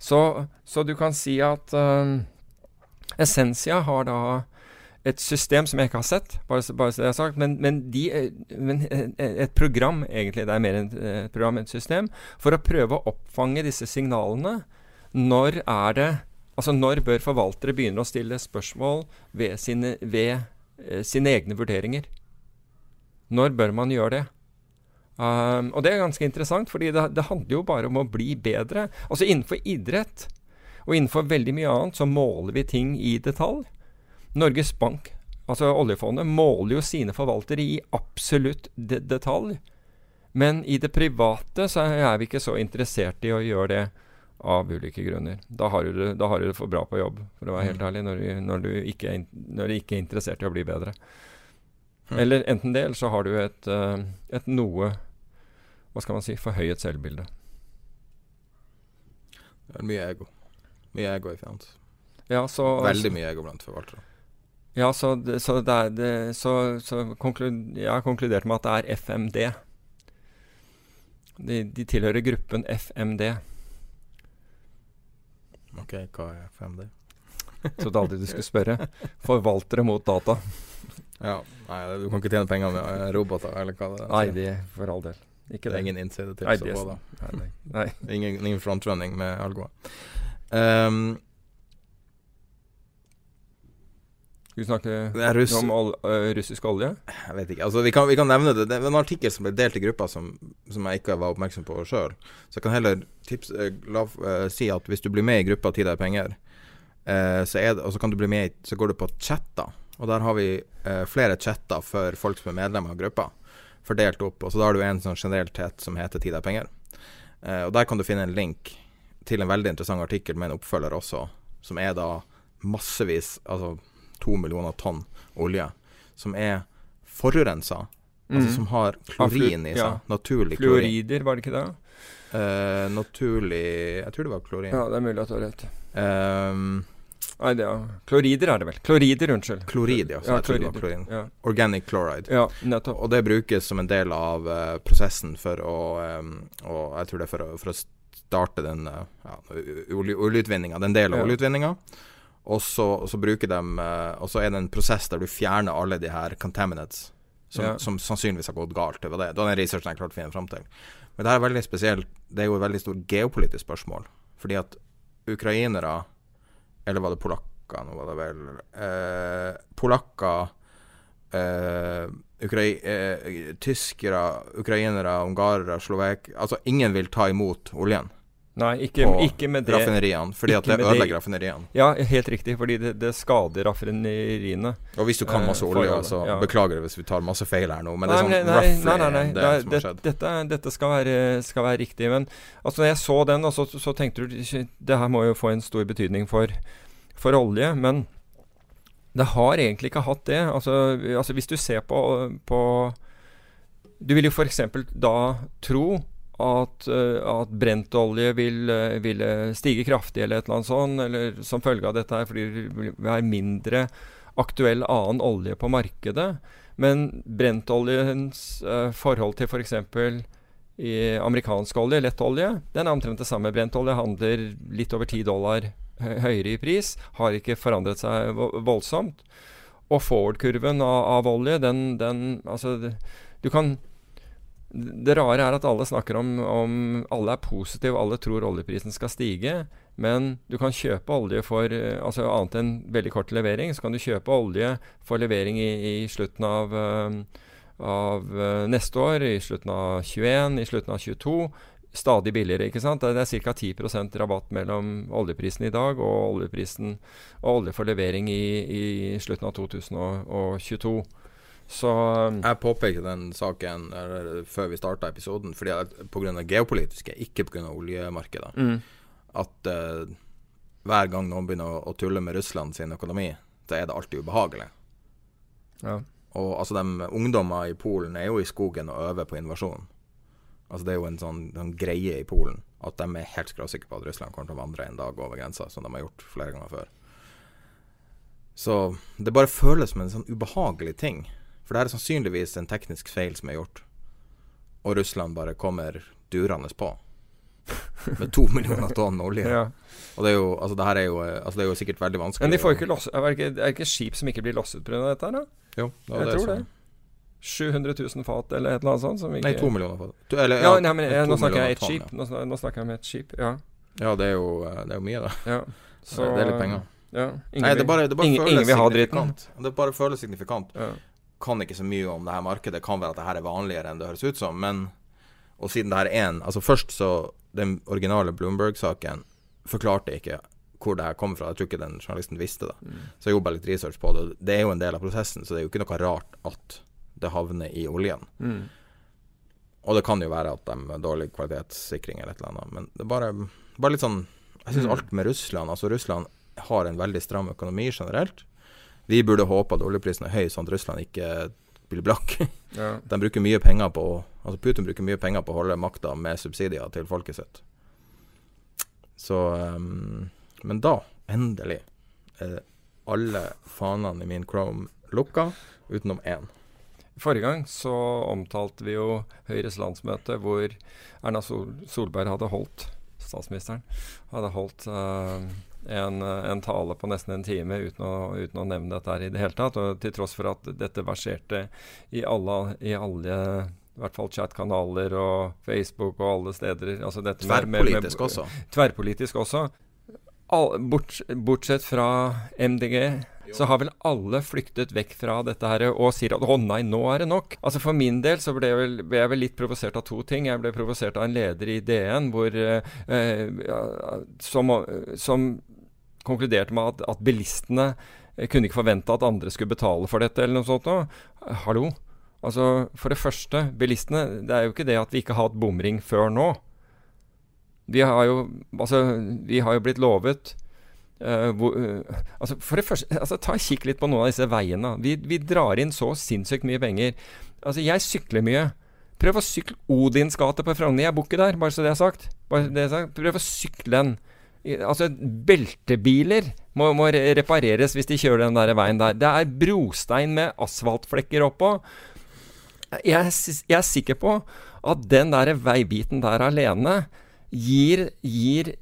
Så, så, du kan si at uh, Essentia har da et system som jeg ikke har sett, bare, bare så det er sagt, men, men, de, men, et program, egentlig. Det er mer et program, et system, for å prøve å oppfange disse signalene når er det Altså når bør forvaltere begynne å stille spørsmål ved sine, ved, eh, sine egne vurderinger? Når bør man gjøre det? Um, og det er ganske interessant, fordi det, det, handler jo bare om å bli bedre. Altså innenfor idrett og innenfor veldig mye annet så måler vi ting i detalj. Norges Bank, altså oljefondet, måler jo sine forvaltere i absolutt de detalj. Men i det private så er vi ikke så interessert i å gjøre det. Av ulike grunner. Da har, du da har du det for bra på jobb, for å være helt Mm. ærlig, når du, når, du ikke er, når du ikke er interessert i å bli bedre. Mm. Eller enten det, eller så har du et, eh, et noe Hva skal man si forhøyet selvbilde. Det er mye ego. Mye ego i finans. Ja, så, Veldig mye ego blant forvaltere. Ja, så, det, så, det er, det, så, så konklu, jeg har konkludert med at det er FMD. De, de tilhører gruppen FMD. Ok, hva er 5D? Trodde aldri du skulle spørre. Forvaltere mot data. Ja, nei, du kan ikke tjene penger med eh, roboter, eller hva det er. Nei, det for all del. Ikke det det er ingen innsidetips til å få da. nei, nei, Ingen, ingen frontrunning med Algoa. Um, Skal vi snakke russ- om ol russisk olje? Jeg vet ikke. Altså, vi, kan, vi kan nevne det. Det er en artikkel som ble delt i gruppa som, som jeg ikke var oppmerksom på sjøl. Så jeg kan heller tips, la, eh, si at hvis du blir med i gruppa Tid deg penger, eh, så, det, så kan du bli med i, så går du på chatter. Og der har vi eh, flere chatter for folk som er medlemmer av gruppa, fordelt opp. Og så da har du en sånn generell chat som heter Tid deg penger. Eh, og der kan du finne en link til en veldig interessant artikkel med en oppfølger også, som er da massevis, altså to millioner tonn olje, som er forurensa. Altså Mhm. som har klorin i seg. ja. Naturlig klorin. Fluorider, var det ikke det? Uh, naturlig Jeg tror det var klorin. Ja, det er mulig at du har rett. Ehm, Nei, det er Klorider er det vel. Klorider, unnskyld. klorid, ja. Så Ja, jeg tror det var klorin. Ja. Organic chloride. Ja, nettopp. Og det brukes som en del av uh, prosessen for å um, Og jeg tror det er for å, for å starte den uh, ja, oljeutvinninga. den delen av Ja. oljeutvinninga. Og så, så bruker de eh, Og så er det en prosess der du fjerner alle de her contaminants som, Ja. som sannsynligvis har gått galt. Det var det. Det var den researchen jeg klarte å finne fram til. Men det er veldig spesielt. Det er jo et veldig stort geopolitisk spørsmål. Fordi at ukrainere Eller var det polakker? Nå var det vel eh, Polakker eh, Ukrai eh, Tyskere, ukrainere, ungarere, slovek Altså, ingen vil ta imot oljen Nei, ikke, på ikke med det. raffineriene. Fordi at det ødelegger raffineriene. Ja, helt riktig. Fordi det, det skader raffineriene. Og hvis du kan masse Eh, olje, så ja. beklager jeg hvis vi tar masse feil her nå, men det er sånn nei, nei, nei, nei, nei. det, Det har det, dette, dette skal, være, skal være riktig. Men altså, når jeg så den, altså, så, så tenkte du det her må jo få en stor betydning for, for olje. Men det har egentlig ikke hatt det. Altså, altså hvis du ser på, på Du vil jo f.eks. da tro at, eh, at brentolje vil, eh, ville stige kraftig eller et eller annet sånt, eller som følge av dette her, fordi det vil være mindre aktuell annen olje på markedet. Men brentoljens eh, forhold til f.eks. i amerikansk olje, lettolje, den er omtrent det samme. Brentolje handler litt over 10 dollar høyere i pris, har ikke forandret seg voldsomt. Og forward-kurven av, av olje, den, den Altså, du kan det rare er at alle snakker om, om Alle er positive, alle tror oljeprisen skal stige. Men du kan kjøpe olje for eh, Altså annet enn veldig kort levering, så kan du kjøpe olje for levering i, i slutten av, eh, av eh, neste år, i slutten av 21, i slutten av 22. Stadig billigere, ikke sant. Det er ca. 10% rabatt mellom oljeprisen i dag og oljeprisen og olje for levering i, i slutten av 2022. Så Jeg påpekte den saken før vi starta episoden, fordi grunn pga. geopolitiske, ikke pga. oljemarkedet. Mm. At uh, hver gang noen begynner å, å tulle med Russland sin økonomi, så er det alltid ubehagelig. Ja. Og altså, de ungdommer i Polen er jo i skogen og øver på invasjon. Altså, det er jo en sånn, sånn greie i Polen at de er helt skråsikre på at Russland kommer til å vandre en dag over grensa, som de har gjort flere ganger før. Så det bare føles som en sånn ubehagelig ting. For det er sannsynligvis en teknisk feil som er gjort. Og Russland bare kommer durende på. Med to millioner tonn olje. Ja. Og det er jo Altså, det her er jo Altså, det er jo sikkert veldig vanskelig Men de får ikke loss, er, det ikke, er det ikke skip som ikke blir losset pga. dette? her da? Jo, det jeg tror sånn. det. 700 000 fat eller et eller annet sånt? Som ikke, Nei, to millioner fat. To- eller, ja, ja, nei, men jeg, Nå snakker jeg ett tonn, skip. Nå, nå snakker jeg om et skip, ja. Ja, det er jo, eh, det er jo mye, da. ja. Så, det er litt penger. Ja, ingen Nei, det bare, det bare ingen, føles ingen signifikant. Det bare føles signifikant. Kan ikke så mye om det her markedet. Kan være at det her er vanligere enn det høres ut som, men Og siden det her er en Altså, først så Den originale Bloomberg-saken forklarte ikke hvor det her kom fra. Jeg tror ikke den journalisten visste det. Mm. Så jeg jobba litt research på det. Det er jo en del av prosessen, så det er jo ikke noe rart at det havner i oljen. Mm. og det kan jo være at de har dårlig kvalitetssikring eller et eller annet, men det er bare, bare litt sånn Jeg syns Mm. alt med Russland Altså, Russland har en veldig stram økonomi generelt. Vi burde håpe at oljeprisen er høy, sånn at Russland ikke blir blakk. Ja. De bruker mye penger på Altså Putin bruker mye penger på å holde makta med subsidier til folket sitt. Så um, Men da, endelig, er alle fanene i min Chrome lukka, utenom én. Forrige gang så omtalte vi jo Høyres landsmøte hvor Erna Sol Solberg hadde holdt, statsministeren, hadde holdt eh, en, en tale på nesten en time uten å, uten å nevne dette her i det hele tatt. Og til tross for at dette verserte i alle, i alle i hvert fall chatkanaler og Facebook og alle steder. Altså dette med- med- Tverrpolitisk også. Tverrpolitisk også. All, bort, bortsett fra MDG, så har vel alle flyktet vekk fra dette her og sier at å nei, nå er det nok. Altså For min del så ble jeg vel, ble jeg vel litt provosert av to ting. Jeg ble provosert av en leder i DN hvor, eh, eh, som, som konkluderte med at, at bilistene eh, kunne ikke forvente at andre skulle betale for dette, eller noe sånt. noe. Hallo? Altså, For det første, bilistene. Det er jo ikke det at vi ikke har hatt bomring før nå. Vi har jo, altså, vi har jo blitt lovet Uh, hvor, uh, altså For det første, altså, ta og kikk litt på noen av disse veiene. Vi, vi drar inn så sinnssykt mye penger. Altså, jeg sykler mye. Prøv å sykle Odins gate på Frogner. Jeg bor ikke der, bare så det er sagt. Det er sagt. Prøv å sykle den. Altså, beltebiler må, må repareres hvis de kjører den der veien der. Det er brostein med asfaltflekker oppå. Jeg, jeg er sikker på at den der veibiten der alene gir, gir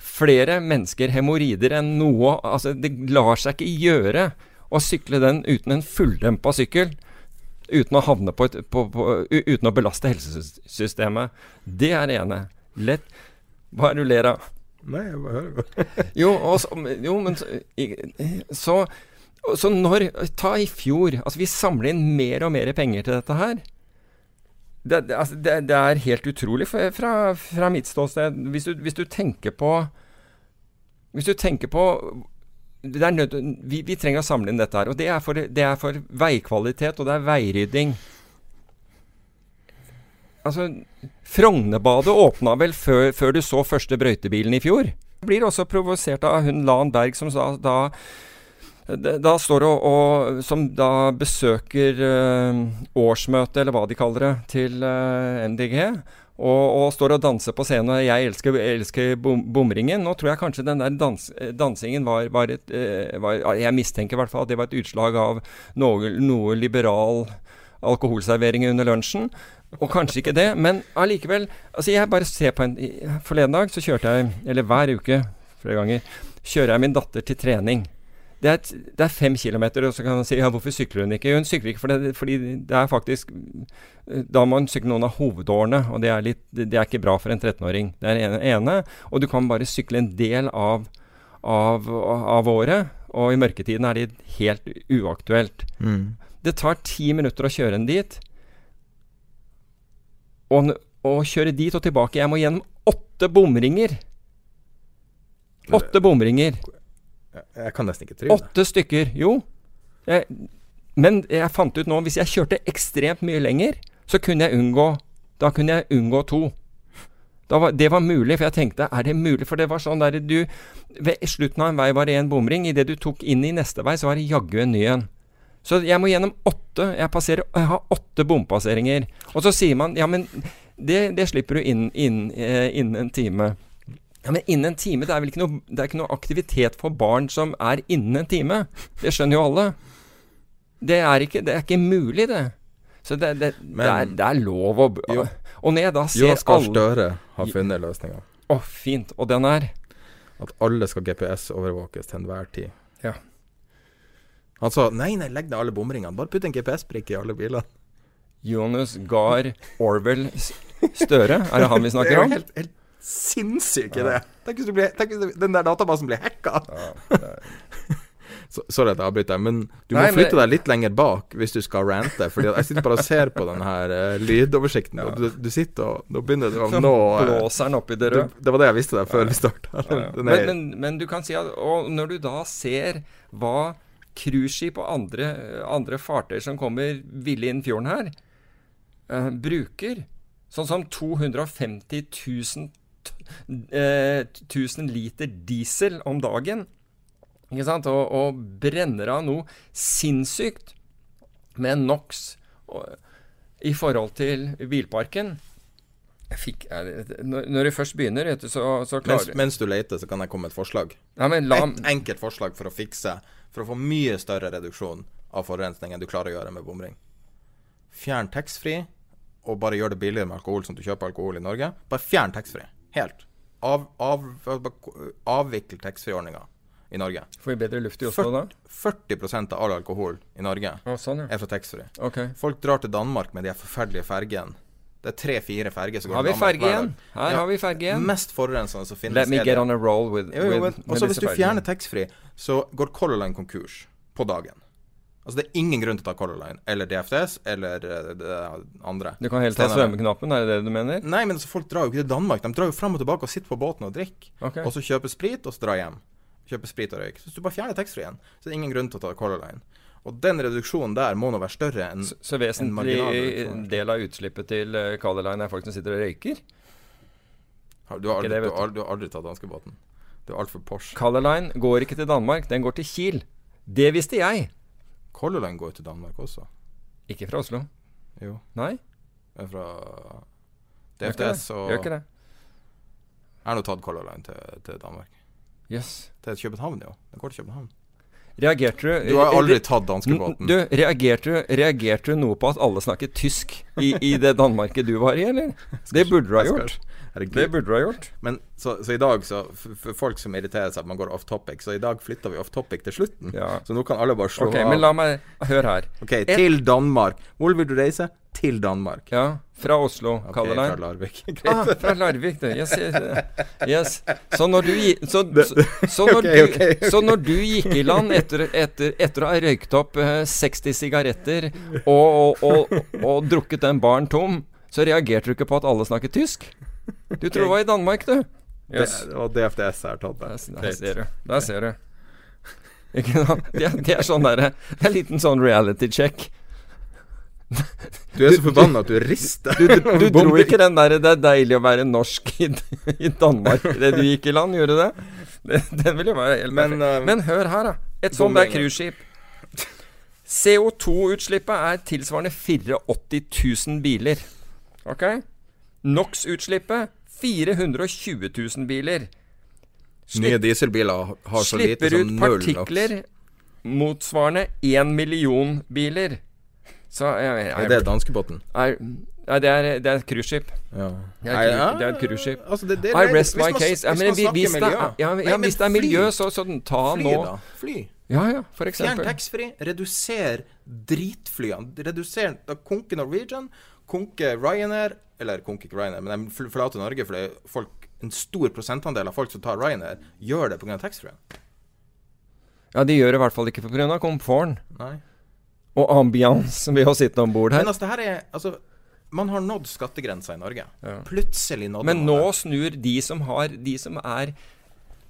flere mennesker hemoroider enn noe Altså, det lar seg ikke gjøre å sykle den uten en fulldempa sykkel. Uten å havne på et på, på, Uten å belaste helsesystemet. Det er det ene. Lett Hva er det du ler av? Nei, jeg bare hører. Jo, og så, jo men så, så, så når Ta i fjor. Altså, vi samler inn mer og mer penger til dette her. Det, det, altså, det, det er helt utrolig fra, fra, mitt ståsted. Hvis du, hvis du tenker på Hvis du tenker på nødt, vi, vi trenger å samle inn dette her. Og det er, for, er for veikvalitet, og det er veirydding. Altså, Frognerbadet åpna vel før, før du så første brøytebilen i fjor. Jeg blir også provosert av hun Lan Berg som sa, da da står og, og Som da besøker eh, årsmøtet, eller hva de kaller det, til eh, MDG. Og, og står og danser på scenen. og Jeg elsker, elsker bom, bomringen. Nå tror jeg kanskje den der dans, eh, dansingen var, var et eh, var, Jeg mistenker i hvert fall at det var et utslag av noe, noe liberal alkoholservering under lunsjen. Og kanskje ikke det, men allikevel Altså, jeg bare ser på en Forleden dag så kjørte jeg, eller hver uke flere ganger, kjører jeg min datter til trening. Det er, det er fem kilometer, og så kan man si ja, hvorfor sykler hun ikke? Hun sykler ikke fordi, fordi det er faktisk Da må hun sykle noen av hovedårene, og det er, litt, det er ikke bra for en 13-åring. Det er det ene. Og du kan bare sykle en del av, av, av året, og i mørketiden er det helt uaktuelt. Mm. Det tar ti minutter å kjøre en dit. Og, og kjøre dit og tilbake. Jeg må gjennom åtte bomringer. Åtte bomringer. Jeg, kan nesten ikke tro det. Åtte stykker. Jo. Jeg, men jeg fant ut nå, hvis jeg kjørte ekstremt mye lenger, så kunne jeg unngå Da kunne jeg unngå to. Var, det var mulig, for jeg tenkte er det mulig? For det var sånn der du Ved slutten av en vei var det en bomring. Idet du tok inn i neste vei, så var det jaggu en ny en. Så jeg må gjennom åtte Jeg, passerer, jeg har åtte bompasseringer. Og så sier man ja, men det, det slipper du inn, inn, eh, innen en time. Ja, Men innen en time, det er vel ikke noe, det er ikke noe aktivitet for barn som er innen en time. Det skjønner jo alle. Det er ikke, det er ikke mulig, det. Så det, det, det, er, det er lov å Jo. Og når jeg da ser Jonas Gahr Støre har funnet løsninga. Å, fint. Og den er At alle skal GPS-overvåkes til enhver tid. Ja. Han sa nei, nei, legg ned alle bomringene. Bare putt en GPS-brikke i alle bilene. Jonas Gahr Orwell Støre. Er det han vi Det er snakker jo om? helt, helt sinnssyk idé. Tenk hvis, du blir, tenk hvis den der databasen blir hacka. Så- Sorry at jeg avbryter, men du må Nei, men- flytte deg litt lenger bak hvis du skal rante. Fordi jeg sitter bare og ser på den her uh, lydoversikten, og du, du sitter og Nå begynner det å nå uh, blåser den opp i det det, røde. det var det jeg visste der før vi starta. Men, men, men du kan si at Og når du da ser hva cruiseskip og andre, andre fartøy som kommer ville inn fjorden her uh, bruker sånn som 250 000, t- eh, 1000 liter diesel om dagen, ikke sant, og, og brenner av noe sinnssykt med NOx i forhold til bilparken fikk, er når, du først begynner, du, så, så Mens, klarer mens du leter, så kan jeg komme med et forslag. Ja, la Et enkelt forslag for å fikse For å få mye større reduksjon av forurensning enn du klarer å gjøre med bomring. Fjern taxfree, og bare gjør det billigere med alkohol som du kjøper alkohol i Norge. Bare fjern taxfree. Helt. Av, av, avvikle taxfree-ordninga i Norge. Får vi bedre luft i Oslo da? 40% av all alkohol i Norge Å, sånn, ja. er fra taxfree. Okay. Folk drar til Danmark med de forferdelige fergene. Det er tre-fire ferger som går Har vi til Danmark hver dag. Her Ja, har vi ferge igjen. Mest forurensende som finnes. Let me get on a roll with, Jo, jo, with men with hvis du fjerner taxfree, så går Color Line konkurs på dagen. Altså Det er ingen grunn til å ta Color Line eller DFDS eller eh, det andre. Du kan helt ta svømmeknappen, er det det du mener? Nei, men altså, folk drar jo ikke til Danmark. De drar jo fram og tilbake og sitter på båten og drikker. Okay. Og så kjøper sprit, og så drar hjem. Kjøper sprit og røyk. Så hvis du bare fjerner taxfree-en, så er det ingen grunn til å ta Color Line. Og den reduksjonen der må nå være større enn Så, så en vesentlig marginal del av utslippet til uh, Color Line er folk som sitter og røyker? Du har aldri, det, du Du har du har aldri tatt danskebåten. Du er altfor Porsche. Color Line går ikke til Danmark, den går til Kiel. Det visste jeg. Color Line går jo til Danmark også. Ikke fra Oslo. Jo. Nei, Det er fra DFDS og Gjør ikke det. Jeg har nå tatt Color Line til, til Danmark. Jøss. Til København, jo. Den går til København. Reagerte du Du har aldri tatt danskebåten. Du, reagerte du, reagerte du noe på at alle snakket tysk i, i det Danmarket du var i, eller? Det burde du ha gjort. Herregud. Det burde du ha gjort. Men så, så i dag, så for folk som irriterer seg at man går off topic, så i dag flytter vi off topic til slutten. Ja. Så nå kan alle bare slå Ok, av. men la meg høre her. Ok, til Danmark. Hvor vil du reise? Til Danmark. Ja, fra Oslo, Ok, Color fra Line. Larvik. Ah, fra Larvik, du. Yes, yes, yes. Så når du, så, så, så, når du, så når du gikk i land etter, etter, etter å ha røykt opp eh, 60 sigaretter og, og, og, og drukket den baren tom, så reagerte du ikke på at alle snakket tysk? Du tror det var i Danmark, du. Yes. Det og DFDS er tatt der. Der, der ser du. Der ser du. Ikke sant? Det, er- det er sånn derre Det er en liten sånn reality check. Du er så forbanna at du rister. Du, du, du dro ikke den der 'det er deilig å være norsk i, i Danmark' det du gikk i land, gjorde du det? det den vil jo være helt Men, perfekt. eh, Men hør her, da. Et sånt der cruiseskip. CO2-utslippet er tilsvarende 84 000 biler. Ok? NOx-utslippet 420 000 biler. Nye dieselbiler har så lite Slipper ut partikler motsvarende 1 million biler. Så jeg, jeg, Er det danskebåten? Nei, det er, det er et cruiseskip. Ja. Det er, ja, det er et cruiseskip. Altså, det, det, I rest my man- case. Ja, hvis men man hvis det er, ja, ja, men hvis det er miljø, så, så ta Fly, nå da. Fly. Ja, ja, for Fjern taxfree, reduser dritflyene. Reduser konke Norwegian, konke Ryanair Eller konke ikke Ryanair, men de forlater Norge fordi folk, en stor prosentandel av folk som tar Ryanair, gjør det pga. taxfree. Ja, de gjør det i hvert fall ikke pga. komforten Nei. Og ambiance ved å sitte om bord her. Men altså, det her er Altså, man har nådd skattegrensa i Norge. Ja. Plutselig nådde Men man nå det. snur de som har De som er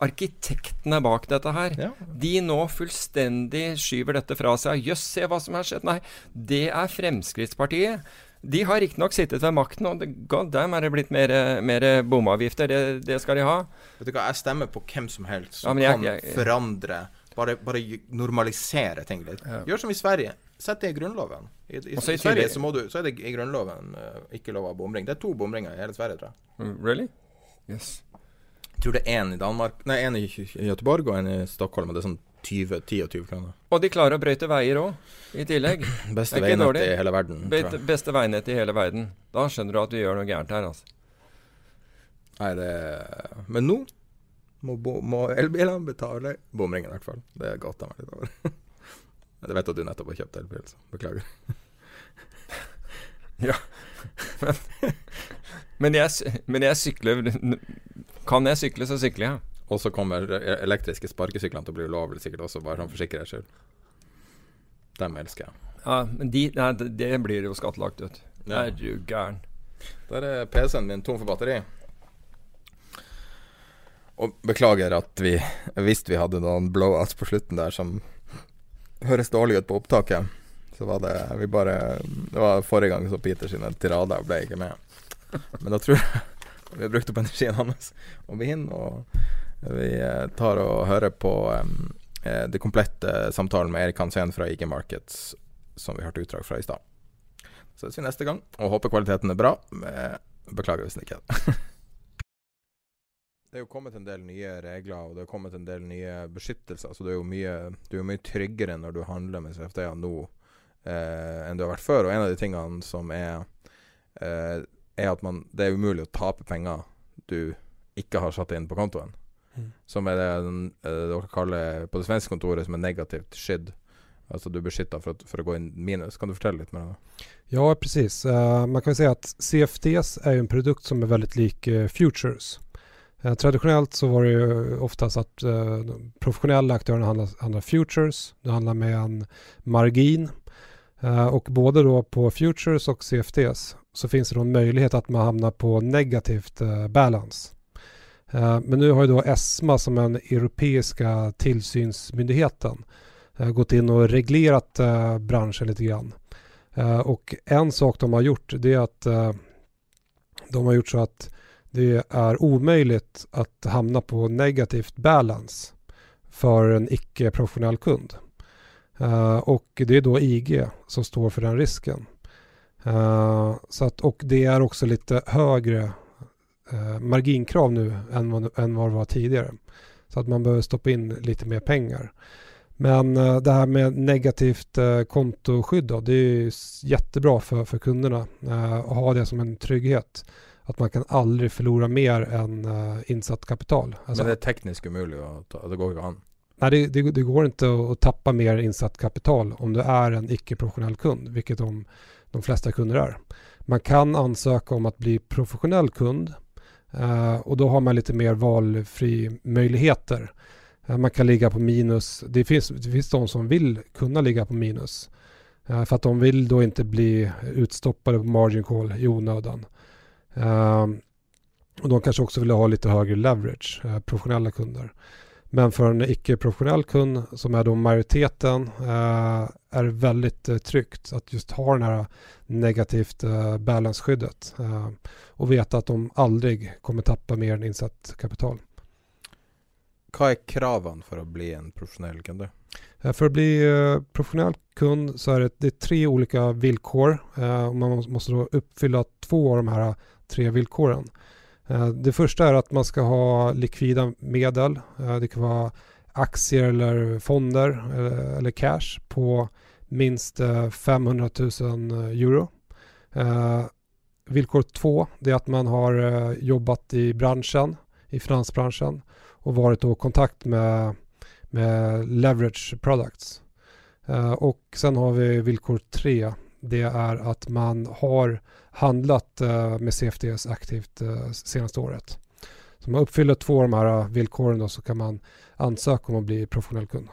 arkitektene bak dette her. Ja. De nå fullstendig skyver dette fra seg. Jøss, se hva som har skjedd. Nei, det er Fremskrittspartiet. De har riktignok sittet ved makten, og god damn er det blitt mer, mer bomavgifter. Det, det skal de ha. Vet du hva, jeg stemmer på hvem som helst som ja, jeg- kan jeg- forandre Bare, bare normalisere ting litt. Ja. Gjør som i Sverige. Sett det i Grunnloven. I, i, i Sverige så, må du, så er det i Grunnloven uh, ikke lov av bomring. Det er to bomringer i hele Sverige, tror jeg. Mm, Really? Yes. Jeg tror det er én i Danmark Nei, én i, Göteborg og en i Stockholm. Og det er sånn 20, 10 og 20 kroner. Og de klarer å brøyte veier òg, i tillegg. Beste veinettet i hele verden. Be beste veinettet i hele verden. Da skjønner du at vi gjør noe gærent her, altså. Nei, det Men nå må, må elbilene betale bomringen, i hvert fall. Det er godt de er litt over. Jeg vet at du nettopp har kjøpt elbil, så beklager. Men jeg, men jeg sykler Kan jeg sykle, så sykler jeg. Og så kommer e- elektriske sparkesyklene til å bli ulovlig, sikkert også, bare sånn for sikkerhets skyld. Dem elsker jeg. Ja, men de, nei, det, det blir jo skattlagt, vet du. Er du gæren. Der er PC-en min tom for batteri. Og beklager at vi Hvis vi hadde noen blowouts på slutten der som høres dårlig ut på opptaket, så var det vi bare Det var forrige gang så Peter sine tirader ble ikke med. Men da tror jeg vi har brukt opp energien hans. Og hinner og vi eh, tar og hører på um, det komplette samtalen med Erik Hansen fra IG Markets, som vi hørte utdrag fra i stad. Så ses vi neste gang, og håper kvaliteten er bra. Beklager hvis den ikke er det. Det er jo kommet en del nye regler og det er kommet en del nye beskyttelser. Så du er jo mye, du er mye tryggere når du handler med CFD-er nå eh, enn du har vært før. Og en av de tingene som er eh, er at man, det er umulig å tape penger du ikke har satt inn på kontoen. Mm. Som er det eh, dere kaller på det svenske kontoret som er negativt skydd. Altså du er beskytta for, for, å gå inn minus. Kan du fortelle litt mer om det? Ja, precis. Uh, man kan si at CFDs er jo en produkt som er veldig lik uh, futures. Uh, traditionellt så var det ju oftast att de professionella aktörerna handlar, handlar futures, det handlar med en margin uh, och både då på futures och CFDs så finns det då en möjlighet att man hamnar på negativt uh, balance. Uh, men nu har ju då ESMA som den europeiska tillsynsmyndigheten gått in och reglerat branschen lite grann. Och en sak de har gjort det är att de har gjort så att det er umulig å havne på negativt balance for en ikke-professionell kund. Og det er da IG som står for den risken. Uh, så att, och det er også litt høyere uh, marginkrav nu enn hva det var tidligere. Så man bør stoppe in litt mer penger. Men uh, det her med negativt kontoskydd det er jo jättebra for, for kunderna å ha det som en trygghet. Att man kan aldri förlora mer än insatt kapital. Alltså, Men det er teknisk umulig att ta, det går ikke an? Nei, det, det, det, går ikke å, å tappa mer insatt kapital om du er en ikke-professionell kund, vilket de de fleste kunder er. Man kan ansøke om å bli professionell kund uh, og da har man litt mer valfri muligheter. Uh, man kan ligge på minus. Det finnes, det finns de som vil kunne ligge på minus. Uh, for at de vil da ikke bli utstoppade på margin call i onödan. Och de kanske också ville ha lite högre leverage, professionella kunder. Men för en icke-professionell kund som är då majoriteten eh, är det väldigt eh, tryggt att just ha den här negativt eh, balance-skyddet eh, och veta att de aldrig kommer tappa mer än insatt kapital. Hva er kraven for å bli en profesjonell kund? For för att bli eh, professionell kund så är det, det är tre olika villkor eh, och man måste då uppfylla två av de här tre villkoren. Eh, det første er at man skal ha likvida medel. Eh, det kan være aktier eller fonder eh, eller cash på minst 500 000 euro. Vilkår två er at man har jobbat i branschen, i finansbranschen og vært i kontakt med, med leverage products. Og sen har vi villkor tre. Det er at man har handlat eh, med CFDs aktivt eh, senaste året. Så om man uppfyller två av de här villkoren då så kan man ansöka om att bli professionell kund.